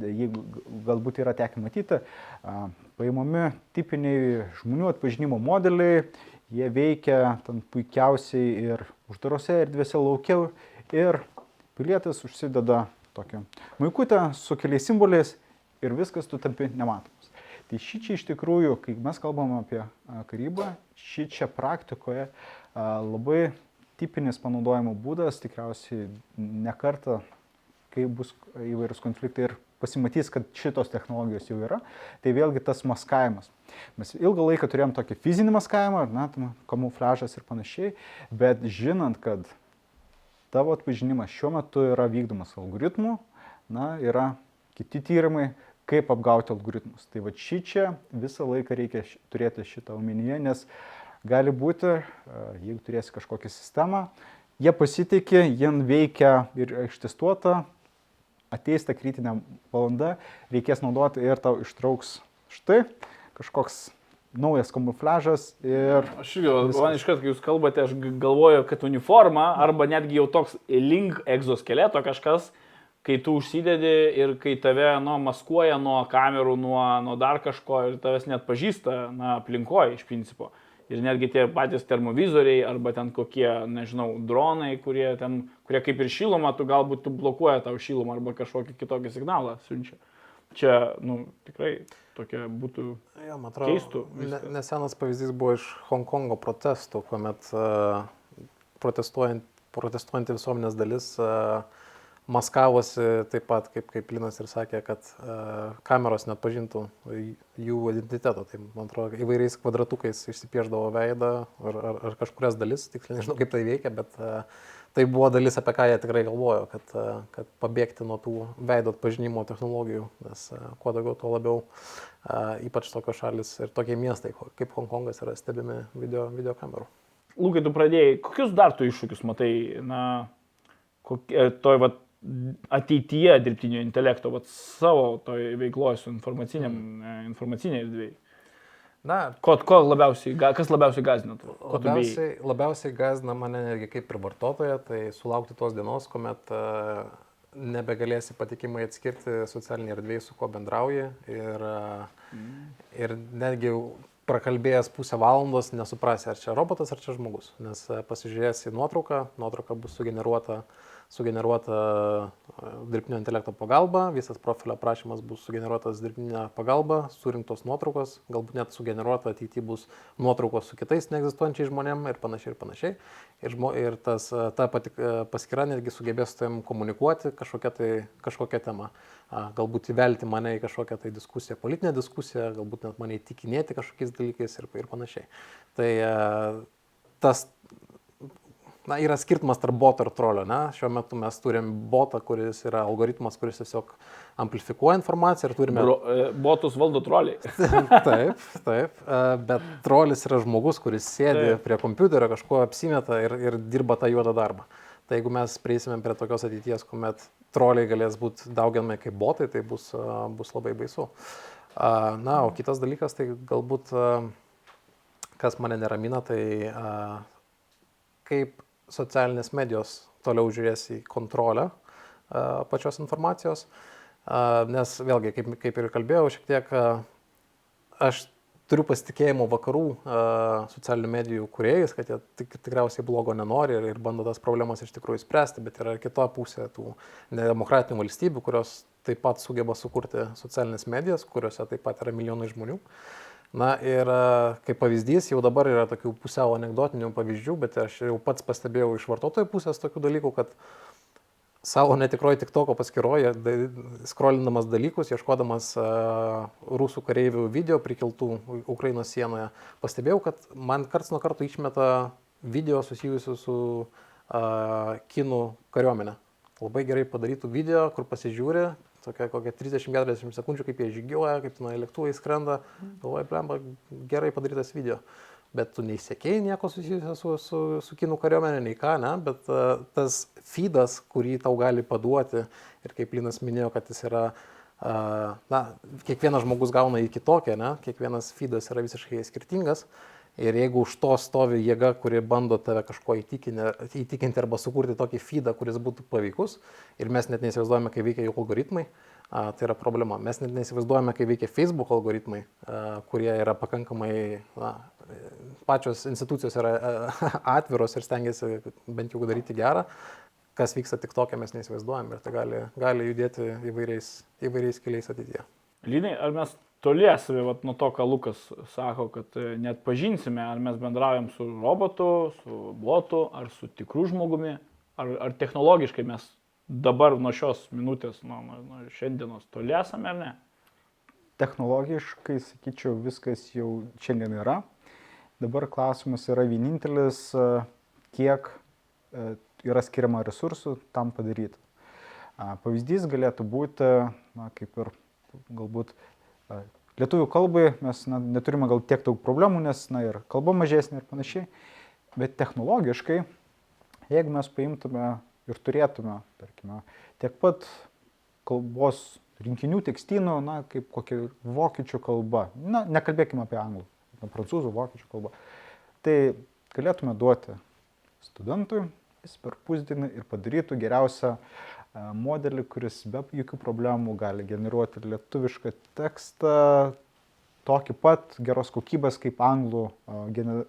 jeigu galbūt yra tekę matyti, paimami tipiniai žmonių atpažinimo modeliai, jie veikia ten puikiausiai ir uždarose erdvėse laukiau ir pilietis užsideda tokią maikutę su keliais simboliais ir viskas tu tampi nematomas. Tai šį čia iš tikrųjų, kai mes kalbam apie karybą, šį čia praktikoje labai tipinis panaudojimo būdas, tikriausiai nekartą kai bus įvairūs konfliktai ir pasimatys, kad šitos technologijos jau yra, tai vėlgi tas maskavimas. Mes ilgą laiką turėjom tokį fizinį maskavimą, na, kamufliažas ir panašiai, bet žinant, kad tavo atpažinimas šiuo metu yra vykdomas algoritmų, na, yra kiti tyrimai, kaip apgauti algoritmus. Tai va šį čia visą laiką reikia turėti šitą omenyje, nes gali būti, jeigu turėsi kažkokią sistemą, jie pasitikė, jie veikia ir ištestuota, ateis ta kritinė valanda, reikės naudoti ir tau ištrauks štai kažkoks naujas kamufliažas ir... Aš irgi, man iškart, kai jūs kalbate, aš galvoju, kad uniforma arba netgi jau toks link egzoskeleto kažkas, kai tu užsidedi ir kai tave nu, maskuoja nuo kamerų, nuo, nuo dar kažko ir tavęs net pažįsta na, aplinkoje iš principo. Ir netgi tie patys termovizoriai arba ten kokie, nežinau, dronai, kurie, ten, kurie kaip ir šilumą, tu galbūt tu blokuoja tau šilumą arba kažkokį kitokį signalą siunčia. Čia, nu, tikrai tokia būtų ja, atrodo, keistų. Ne, nesenas pavyzdys buvo iš Hongkongo protestų, kuomet uh, protestuojant, protestuojantį visuomenės dalis uh, maskavosi taip pat, kaip, kaip Linas ir sakė, kad uh, kameros net pažintų jų identiteto. Tai, man atrodo, įvairiais kvadratukais išsipieždavo veidą ar, ar, ar kažkurias dalis, tiksliai nežinau, kaip tai veikia, bet uh, tai buvo dalis, apie ką jie tikrai galvojo, kad, uh, kad pabėgti nuo tų veido atpažinimo technologijų, nes uh, kuo daugiau, tuo labiau, uh, ypač tokios šalis ir tokie miestai kaip Hongkongas yra stebimi video, video kamerų. Lūkai, tu pradėjai, kokius dar tu iššūkius matai, na, kokie, toj, va, ateityje dirbtinio intelekto, vat, savo toj veikloje su informaciniam, mm. informaciniai erdvėjai? Na, ko, ko labiausiai, kas labiausiai gazina? Labiausiai, labiausiai gazina mane netgi kaip ir vartotoja, tai sulaukti tos dienos, kuomet uh, nebegalėsi patikimai atskirti socialinį erdvėjį, su kuo bendrauji ir, uh, mm. ir netgi prakalbėjęs pusę valandos nesuprasi, ar čia robotas, ar čia žmogus, nes uh, pasižiūrėjęs į nuotrauką, nuotrauka bus sugeneruota uh, sugeneruota e, dirbtinio intelekto pagalba, visas profilio aprašymas bus sugeneruotas dirbtinė pagalba, surinktos nuotraukos, galbūt net sugeneruota ateityje bus nuotraukos su kitais neegzistuojančiais žmonėmis ir panašiai ir panašiai. Ir, žmo, ir tas, e, ta pati e, paskyra netgi sugebės su tavim komunikuoti kažkokią tai kažkokią temą. Galbūt įvelti mane į kažkokią tai diskusiją, politinę diskusiją, galbūt net mane įtikinėti kažkokiais dalykais ir, ir panašiai. Tai tas na, yra skirtumas tarp boto ir trolio. Ne? Šiuo metu mes turim botą, kuris yra algoritmas, kuris tiesiog amplifikuoja informaciją ir turime... Bro, e, botus valdo troliai. taip, taip. E, bet trolis yra žmogus, kuris sėdi taip. prie kompiuterio, kažkuo apsimeta ir, ir dirba tą juodą darbą. Tai jeigu mes prieisime prie tokios ateities, kuomet troliai galės būti daugiamai kaip botai, tai bus, e, bus labai baisu. Na, o kitas dalykas, tai galbūt, kas mane neramina, tai kaip socialinės medijos toliau žiūrės į kontrolę pačios informacijos, nes vėlgi, kaip, kaip ir kalbėjau, šiek tiek aš turiu pasitikėjimo vakarų socialinių medijų kuriejais, kad jie tik, tikriausiai blogo nenori ir, ir bando tas problemas iš tikrųjų spręsti, bet yra ir kita pusė tų nedemokratinių valstybių, kurios taip pat sugeba sukurti socialinės medijas, kuriuose taip pat yra milijonai žmonių. Uh, Na ir kaip pavyzdys, jau dabar yra tokių pusiau anegdotinių pavyzdžių, bet aš jau pats pastebėjau iš vartotojų pusės tokių dalykų, kad savo netikroji tik toko paskyroje, skrolindamas dalykus, ieškodamas uh, rusų kareivių video prikiltų Ukrainos sienoje, pastebėjau, kad man karts nuo karto išmeta video susijusių su uh, kinų kariuomenė. Labai gerai padarytų video, kur pasižiūri, tokia kokia 30-40 sekundžių, kaip jie žygiuoja, kaip tenai lėktuvai skrenda, galvoju, blemba, gerai padarytas video. Bet tu neįsėkėjai nieko susijusio su, su, su kinų kariuomenė, nei ką, ne? bet uh, tas feedas, kurį tau gali paduoti, ir kaip Linas minėjo, kad jis yra, uh, na, kiekvienas žmogus gauna į kitokią, ne? kiekvienas feedas yra visiškai skirtingas. Ir jeigu už to stovi jėga, kuri bando tave kažko įtikinti, įtikinti arba sukurti tokį feedą, kuris būtų paveikus, ir mes net neįsivaizduojame, kaip veikia jų algoritmai, a, tai yra problema. Mes net neįsivaizduojame, kaip veikia Facebook algoritmai, a, kurie yra pakankamai, na, pačios institucijos yra a, atviros ir stengiasi bent jau daryti gerą. Kas vyksta tik tokia, mes neįsivaizduojame ir tai gali, gali judėti įvairiais, įvairiais keliais ateityje. Linai, ar mes toli esame vat, nuo to, ką Lukas sako, kad e, net pažinsime, ar mes bendraujam su robotu, su botu, ar su tikru žmogumi, ar, ar technologiškai mes dabar nuo šios minutės, nuo, nuo, nuo šiandienos toli esame ar ne? Technologiškai, sakyčiau, viskas jau šiandien yra. Dabar klausimas yra vienintelis, e, kiek e, yra skiriama resursų tam padaryti. Pavyzdys galėtų būti, na, kaip ir galbūt lietuvių kalbai mes na, neturime gal tiek daug problemų, nes na, ir kalba mažesnė ir panašiai, bet technologiškai, jeigu mes paimtume ir turėtume, tarkime, tiek pat kalbos rinkinių tekstynų, na, kaip kokia vokiečių kalba, na, nekalbėkime apie anglų, na, prancūzų, vokiečių kalbą, tai galėtume duoti studentui, jis per pusdienį ir padarytų geriausią modelį, kuris be jokių problemų gali generuoti lietuvišką tekstą, tokį pat geros kokybės kaip anglų gener...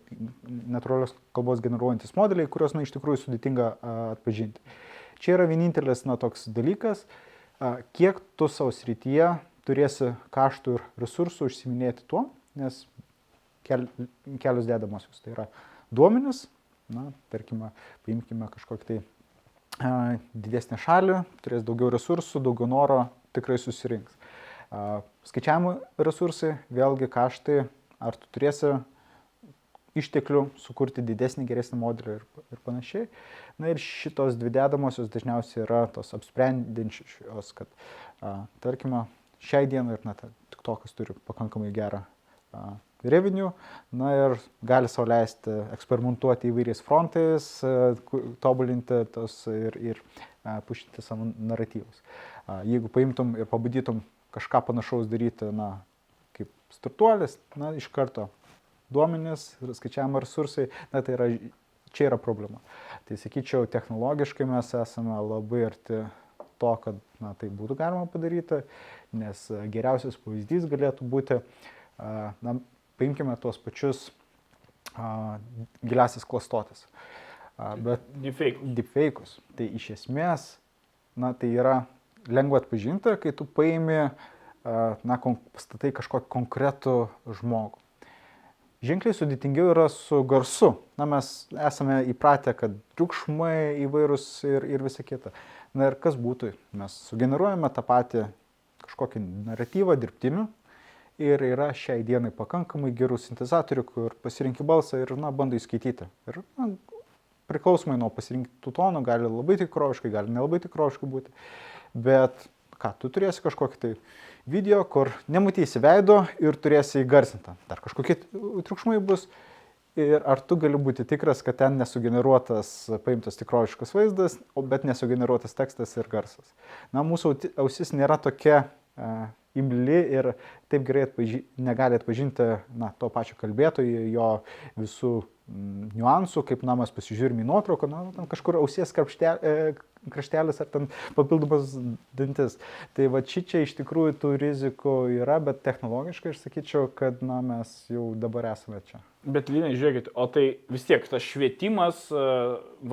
natūralios kalbos generuojantis modeliai, kuriuos na, iš tikrųjų sudėtinga atpažinti. Čia yra vienintelis na, toks dalykas, kiek tu savo srityje turėsi kaštų ir resursų užsiminėti tuo, nes kel, kelios dedamosios. Tai yra duomenis, na, tarkime, paimkime kažkokį tai didesnę šalį, turės daugiau resursų, daugiau noro, tikrai susirinks. Skaičiavimo resursai, vėlgi kaštai, ar tu turėsi išteklių sukurti didesnį, geresnį modelį ir, ir panašiai. Na ir šitos dvi dedamosios dažniausiai yra tos apsprendinčios, kad, a, tarkime, šiai dienai ir, na, tik to, kas turi pakankamai gerą a, revenue, na ir gali sau leisti eksperimentuoti įvairiais frontais, a, tobulinti tos ir, ir a, pušinti savo naratyvus. Jeigu paimtum ir pabandytum kažką panašaus daryti, na, kaip startuolis, na, iš karto duomenys, skaičiavimo resursai, na tai yra, čia yra problema. Tai sakyčiau, technologiškai mes esame labai arti to, kad na, tai būtų galima padaryti, nes geriausias pavyzdys galėtų būti, na, paimkime tuos pačius giliasis klastotis. Bet deepfake'us. Tai iš esmės, na, tai yra lengva atpažinti, kai tu paimi, na, pastatai kažkokį konkretų žmogų. Ženkliai sudėtingiau yra su garsu. Na, mes esame įpratę, kad triukšmai įvairūs ir, ir visa kita. Na ir kas būtų? Mes sugeneruojame tą patį kažkokį naratyvą dirbtiniu ir yra šiai dienai pakankamai gerų sintezatorių, kur pasirinkti balsą ir, na, bandai skaityti. Ir, na, priklausomai nuo pasirinktų tonų, gali labai tikroviškai, gali nelabai tikroviškai būti. Bet ką, tu turėsi kažkokį tai video, kur nematysi veido ir turėsi įgarsintą. Dar kažkokie triukšmai bus. Ir ar tu gali būti tikras, kad ten nesugeneruotas, paimtas tikroviškas vaizdas, bet nesugeneruotas tekstas ir garsas. Na, mūsų ausis nėra tokia imli ir taip gerai atpaži negali atpažinti na, to pačio kalbėtojo, jo visų mm, niuansų, kaip na, mes pasižiūrime į nuotrauką, na, ten kažkur ausies e, kraštelis ar ten papildomas dantis. Tai va čia čia iš tikrųjų tų rizikų yra, bet technologiškai aš sakyčiau, kad na, mes jau dabar esame čia. Bet Linai, žiūrėkit, o tai vis tiek tas švietimas e,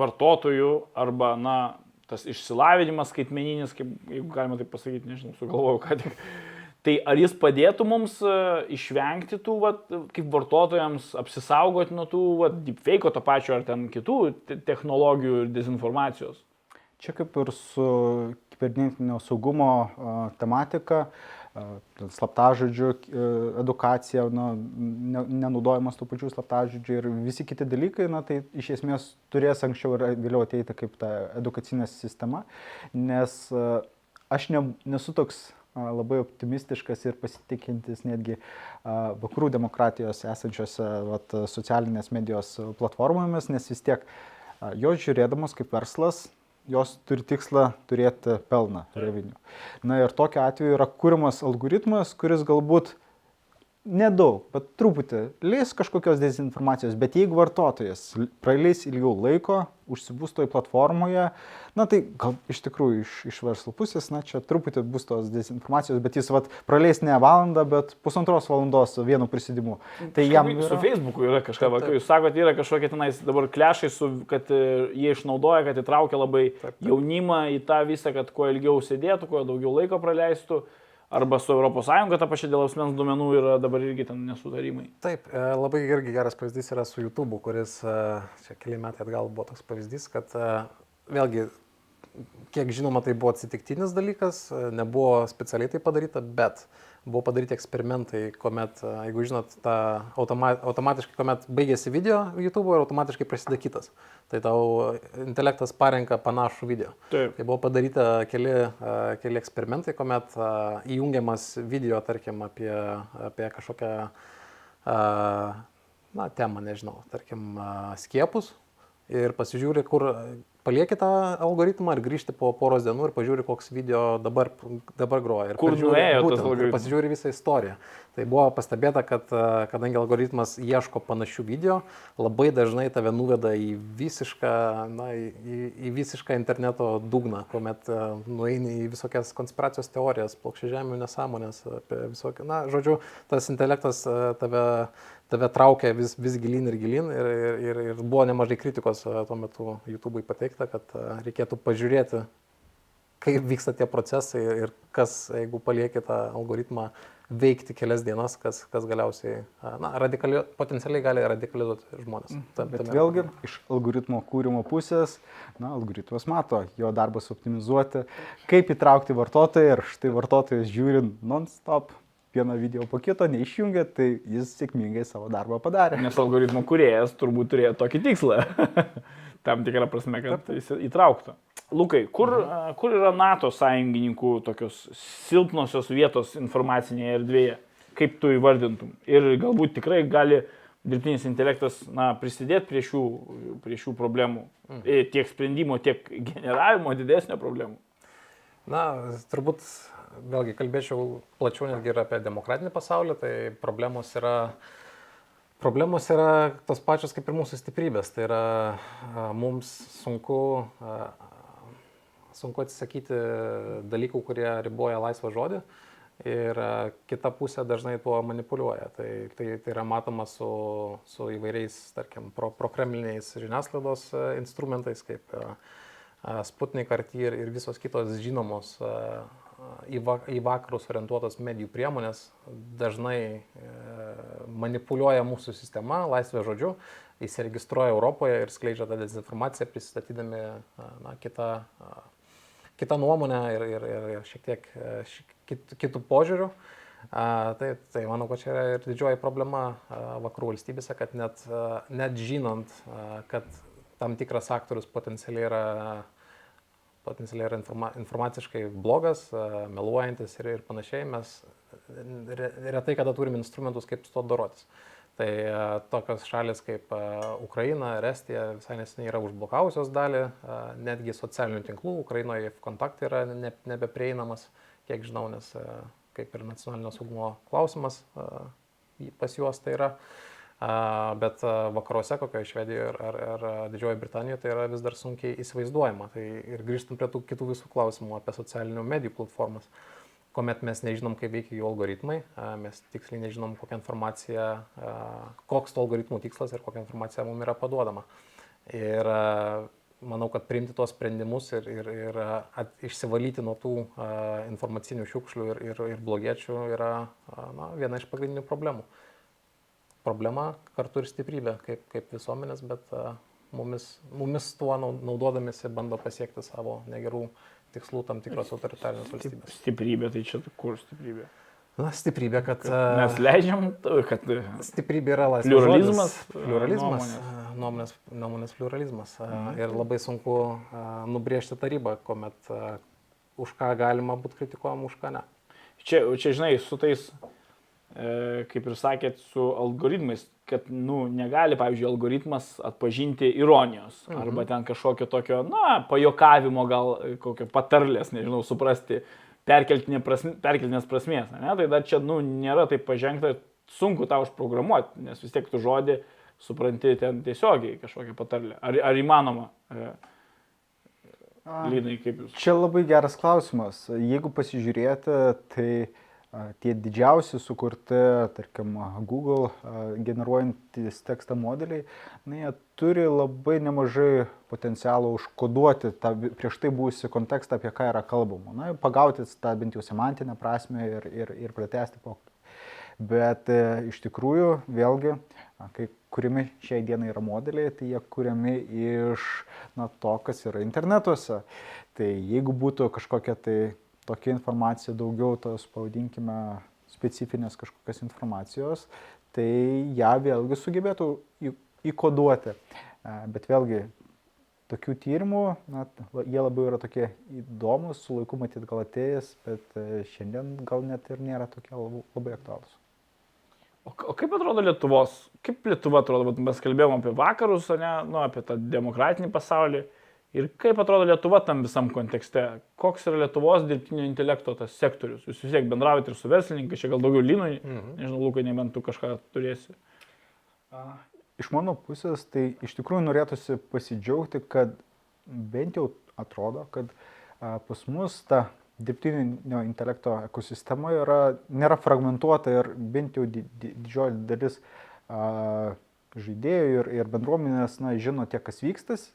vartotojų arba, na, tas išsilavinimas skaitmeninis, kaip, jeigu galima taip pasakyti, nežinau, sugalvojau, ką tik. Tai ar jis padėtų mums e, išvengti tų, vat, kaip vartotojams, apsisaugoti nuo tų deepfake to pačio ar ten kitų technologijų ir dezinformacijos? Čia kaip ir su kibernetinio saugumo tematika, a, slaptažodžių a, edukacija, na, ne, nenaudojimas tų pačių slaptažodžių ir visi kiti dalykai, na, tai iš esmės turės anksčiau ir vėliau ateiti kaip ta edukacinė sistema, nes a, aš ne, nesu toks labai optimistiškas ir pasitikintis netgi vakarų demokratijos esančiose vat, socialinės medijos platformomis, nes vis tiek jos žiūrėdamos kaip verslas jos turi tikslą turėti pelną, revenue. Na ir tokiu atveju yra kūrimas algoritmas, kuris galbūt nedaug, bet truputį leis kažkokios dezinformacijos, bet jeigu vartotojas praleis ilgiau laiko, užsibūs toj platformoje, na tai gal iš tikrųjų iš, iš verslo pusės, na čia truputį bus tos dezinformacijos, bet jis vat, praleis ne valandą, bet pusantros valandos vienu prisidimu. Tai jam... Yra... Su Facebook'u yra kažką, va, jūs sakote, yra kažkokie tenais dabar klešai, su, kad e, jie išnaudoja, kad įtraukia labai taip, taip. jaunimą į tą visą, kad kuo ilgiau sėdėtų, kuo daugiau laiko praleistų arba su ES ta pačia dėl asmens duomenų yra dabar irgi ten nesutarimai. Taip, e, labai irgi geras pavyzdys yra su YouTube, kuris e, čia keli metai atgal buvo toks pavyzdys, kad e, vėlgi kiek žinoma, tai buvo atsitiktinis dalykas, nebuvo specialiai tai padaryta, bet buvo padaryti eksperimentai, kuomet, jeigu žinot, tą automa automatiškai, kuomet baigėsi video YouTube ir automatiškai prasideda kitas. Tai tau intelektas parenka panašų video. Taip. Tai buvo padaryta keli, keli eksperimentai, kuomet įjungiamas video, tarkim, apie, apie kažkokią, na, temą, nežinau, tarkim, skiepus ir pasižiūri, kur palieki tą algoritmą ir grįžti po poros dienų ir pažiūri, koks video dabar, dabar groja. Ir Kur nuėjo tas algoritmas? Pasižiūri visą istoriją. Tai buvo pastebėta, kad a, kadangi algoritmas ieško panašių video, labai dažnai tave nuveda į visišką, na, į, į- visišką interneto dugną, kuomet a, nueini į visokias konspiracijos teorijas, plokščiažemių nesąmonės, apie visokią, na, žodžiu, tas intelektas a, tave tave traukia vis, vis gilin ir gilin ir, ir, ir, buvo nemažai kritikos tuo metu YouTube'ui pateikta, kad reikėtų pažiūrėti, kaip vyksta tie procesai ir kas, jeigu palieki tą algoritmą veikti kelias dienas, kas, kas galiausiai, na, radikali, potencialiai gali radikalizuoti žmonės. Ta- Bet tame- vėlgi, iš algoritmo kūrimo pusės, na, algoritmas mato, jo darbas optimizuoti, kaip įtraukti vartotoją ir štai vartotojas žiūri non-stop vieną video po kito, neišjungia, tai jis sėkmingai savo darbą padarė. Nes algoritmų kuriejas turbūt turėjo tokį tikslą. Tam tikrą prasme, kad jis įtrauktų. Lukai, kur, a, kur yra NATO sąjungininkų tokios silpnosios vietos informacinėje erdvėje? Kaip tu įvardintum? Ir galbūt tikrai gali dirbtinis intelektas na, prisidėti prie šių, prie šių problemų. E, Tiek sprendimo, tiek generavimo didesnio problemų. Na, turbūt vėlgi kalbėčiau plačiau netgi ir apie demokratinį pasaulį, tai problemos yra, problemos yra tos pačios kaip ir mūsų stiprybės. Tai yra mums sunku, sunku atsisakyti dalykų, kurie riboja laisvą žodį. Ir a, kita pusė dažnai tuo manipuliuoja. Tai, tai, tai yra matoma su, su įvairiais, tarkim, pro, prokremliniais žiniasklaidos a, instrumentais, kaip a, Sputnik RT ir, ir visos kitos žinomos į, va, į vakarus orientuotos medijų priemonės dažnai e, manipuliuoja mūsų sistema, laisvė žodžiu, įsiregistruoja Europoje ir skleidžia tą dezinformaciją, pristatydami na, kitą, a, kitą nuomonę ir, ir, ir, šiek tiek e, kit, kitų požiūrių. A, tai, tai manau, kad čia yra ir didžioji problema a, vakarų valstybėse, kad net, a, net žinant, a, kad tam tikras aktorius potencialiai yra, potencialiai yra informa, informaciškai blogas, a, meluojantis ir, ir panašiai, mes re, retai kada turim instrumentus, kaip su to dorotis. Tai a, tokios šalis kaip a, Ukraina ir Estija visai neseniai yra užblokavusios dalį, a, netgi socialinių tinklų, Ukrainoje kontaktai yra ne, nebeprieinamas, kiek žinau, nes kaip ir nacionalinio saugumo klausimas pas juos tai yra. Bet vakaruose, kokioje Švedijoje ar, ar, Didžiojoje Britanijoje, tai yra vis dar sunkiai įsivaizduojama. Tai ir grįžtant prie tų kitų visų klausimų apie socialinių medijų platformas, kuomet mes nežinom, kaip veikia jų algoritmai, mes tiksliai nežinom, kokia informacija, a, koks to algoritmų tikslas ir kokia informacija mums yra paduodama. Ir manau, kad priimti tuos sprendimus ir, ir, ir at, išsivalyti nuo tų informacinių šiukšlių ir, ir, ir blogiečių yra na, viena iš pagrindinių problemų problema kartu ir stiprybė kaip, kaip visuomenės, bet mumis, mumis tuo nau- naudodamėsi bando pasiekti savo negerų tikslų tam tikros autoritarinės valstybės. Stiprybė, tai čia kur stiprybė? Na, stiprybė, kad... Mes a, leidžiam, kad Stiprybė yra laisvas Pliuralizmas, žodis, Pliuralizmas. nuomonės. a, Nuomonės, nuomonės pliuralizmas. a, Ir labai sunku tą ribą, kuomet už ką galima būti kritikuojama, už ką ne. čia, čia, žinai, su tais, e, kaip ir sakėt, su algoritmais, kad, nu, negali, pavyzdžiui, algoritmas atpažinti ironijos mhm. arba ten kažkokio tokio, na, pajokavimo, gal e, kokio patarlės, nežinau, suprasti perkeltinė prasme, perkeltinės prasmės, ne? Tai dar čia, nu, nėra taip pažengta, sunku tą užprogramuoti, nes vis tiek tu žodį supranti ten tiesiogiai kažkokią patarlę. Ar, ar įmanoma, e, Lynai, kaip jūs? Čia labai geras klausimas. Jeigu pasižiūrėti, tai a, tie didžiausi sukurti, tarkim, Google generuojantis tekstą modeliai, na, jie turi labai nemažai potencialo užkoduoti tą prieš tai buvusi kontekstą, apie ką yra kalbama. Na, pagauti tą bent jau semantinę prasme ir, ir, ir pratesti pokalbį. Bet e, iš tikrųjų, vėlgi, kai kuriami šiai dienai yra modeliai, tai jie kuriami iš na, to, kas yra internetuose. Tai jeigu būtų kažkokia tai tokia informacija daugiau, tos pavadinkime specifinės kažkokios informacijos, tai ją vėlgi sugebėtų įkoduoti. Bet vėlgi, tokių tyrimų, na, jie labiau yra tokie įdomus, su laiku matyt gal atėjęs, bet e, šiandien gal net ir nėra tokie labai, labai aktualūs. O, o kaip atrodo Lietuvos, kaip Lietuva atrodo, mes kalbėjom apie vakarus, ne, nu, apie tą demokratinį pasaulį. Ir kaip atrodo Lietuva tam visam kontekste? Koks yra Lietuvos dirbtinio intelekto tas sektorius? Jūs vis tiek bendravite ir su verslininkais, čia gal daugiau linui, mhm. nežinau, Lukai, nebent tu kažką turėsi. Iš mano pusės tai iš tikrųjų norėtųsi pasidžiaugti, kad bent jau atrodo, kad pas mus ta dirbtinio intelekto ekosistema yra, nėra fragmentuota ir bent jau didžioji dalis a, žaidėjų ir, ir bendruomenės na, žino tiek, kas vykstas,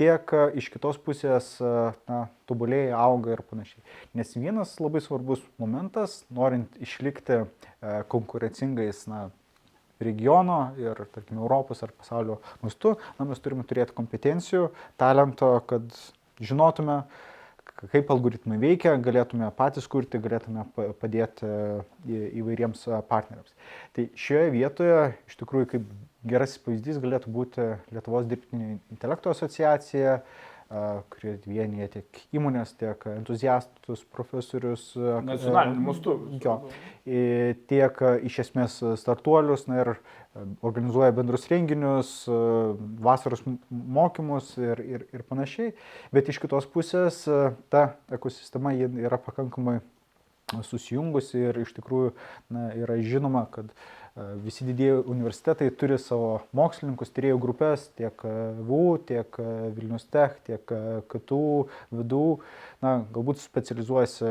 tiek iš kitos pusės na, tobulėja, auga ir panašiai. Nes vienas labai svarbus momentas, norint išlikti konkurencingais na, regiono ir, tarkim, Europos ar pasaulio mastu, na, mes turime turėti kompetencijų, talento, kad žinotume, kaip algoritmai veikia, galėtume patys kurti, galėtume padėti įvairiems partneriams. Tai šioje vietoje iš tikrųjų kaip gerasis pavyzdys galėtų būti Lietuvos dirbtinio intelekto asociacija, kurie vienyje tiek įmonės, tiek entuziastus, profesorius. Nacionaliniu mastu. Jo. Tiek iš esmės startuolius na, ir organizuoja bendrus renginius, vasaros mokymus ir, ir, ir panašiai. Bet iš kitos pusės ta ekosistema yra pakankamai susijungusi ir iš tikrųjų na, yra žinoma, kad uh, Visi didieji universitetai turi savo mokslininkus, tyrėjų grupės, tiek VU, tiek Vilnius Tech, tiek KTU, VDU, na, galbūt specializuojasi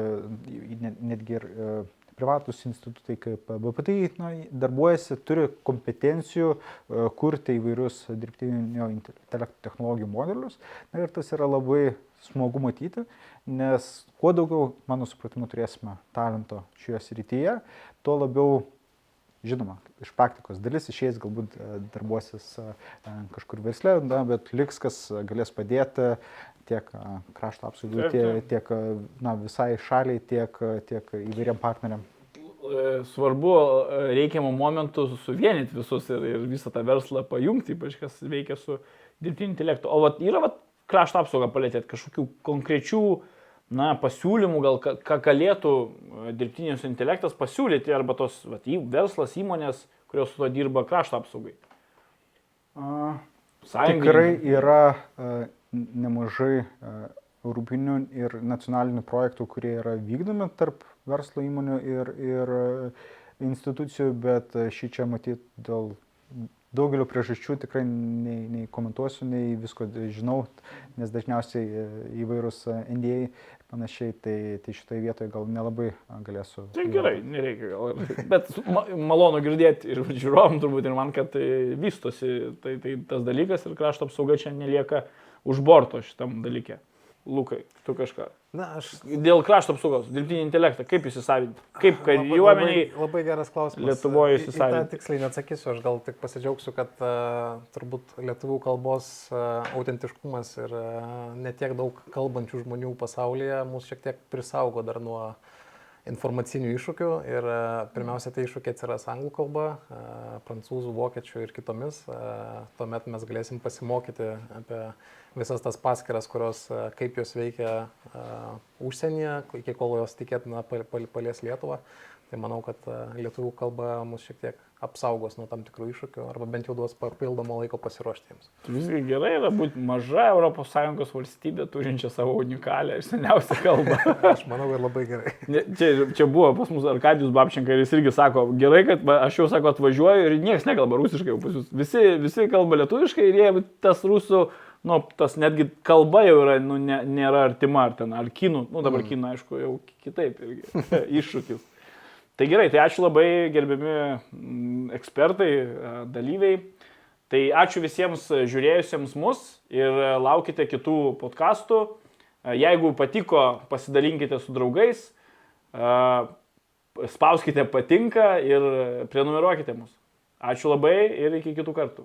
netgi ir privatus institutai kaip BPT na, darbuojasi, turi kompetencijų kurti įvairius dirbtinio intelekto technologijų modelius. Na, ir tas yra labai smagu matyti, nes kuo daugiau, mano supratimu, turėsime talento šioje srityje, tuo labiau Žinoma, iš praktikos dalis išėjęs galbūt e, darbuosis e, kažkur versle, na, bet liks, kas galės padėti tiek e, krašto apsaugai, tiek, tiek na, visai šaliai, tiek, tiek įvairiam partneriam. Svarbu reikiamų momentų suvienyti visus ir, ir visą tą verslą pajungti, ypač kas veikia su dirbtiniu intelektu. O vat, yra vat, krašto apsaugą palėtėt kažkokių konkrečių uh, na, pasiūlymų, gal ką, galėtų e, dirbtinis intelektas pasiūlyti arba tos vat, verslas įmonės, kurios su to dirba krašto apsaugai? A, tikrai yra a, nemažai europinių ir nacionalinių projektų, kurie yra vykdomi tarp verslo įmonių ir, ir institucijų, bet šį čia matyti dėl daugelio priežasčių tikrai nei, nei komentuosiu, nei visko žinau, nes dažniausiai e, įvairūs NDA panašiai, tai, tai šitoje vietoje gal nelabai galėsiu. Tai gerai, nereikia gal. Bet ma malonu girdėti ir žiūrovom turbūt ir man, kad tai vystosi tai, tai tas dalykas ir krašto apsauga čia nelieka už borto šitam dalykė. Lukai, tu kažką. Na, aš. Dėl krašto apsaugos, dirbtinį intelektą, kaip įsisavinti? Kaip kariuomeniai. Labai, labai geras klausimas. Lietuvoje įsisavinti. Tiksliai neatsakysiu, aš gal tik pasidžiaugsiu, kad uh, turbūt lietuvių kalbos uh, autentiškumas ir uh, netiek daug kalbančių žmonių pasaulyje mūsų šiek tiek prisaugo dar nuo informacinių iššūkių ir pirmiausia, tai iššūkiai atsiras anglų kalba, prancūzų, vokiečių ir kitomis. Tuomet mes galėsim pasimokyti apie visas tas paskiras, kurios, e, kaip jos veikia užsienyje, iki kol jos tikėtina palies Lietuvą. Tai manau, kad uh, lietuvių kalba mus šiek tiek apsaugos nuo tam tikrų iššūkių arba bent jau duos papildomo laiko pasiruošti jiems. Visgi gerai yra būti maža ES valstybė turinčia savo unikalią ir seniausią kalbą. aš manau, kad labai gerai. čia, čia buvo pas mus Arkadijus Babčenka ir jis irgi sako, gerai, kad aš jau sako atvažiuoju ir niekas nekalba rusiškai, visi, visi kalba lietuviškai ir jie tas rusų nu, tas netgi kalba jau yra, nu, ne, nėra artima, ar ten, ar kinų, nu, dabar mm. kinų, aišku, jau kitaip irgi iššūkis. Tai gerai, tai ačiū labai gerbiami mm, ekspertai, e, dalyviai. Tai ačiū visiems žiūrėjusiems mus ir laukite kitų podkastų. E, jeigu patiko, pasidalinkite su draugais, e, spauskite patinka ir prenumeruokite mus. Ačiū labai ir iki kitų kartų.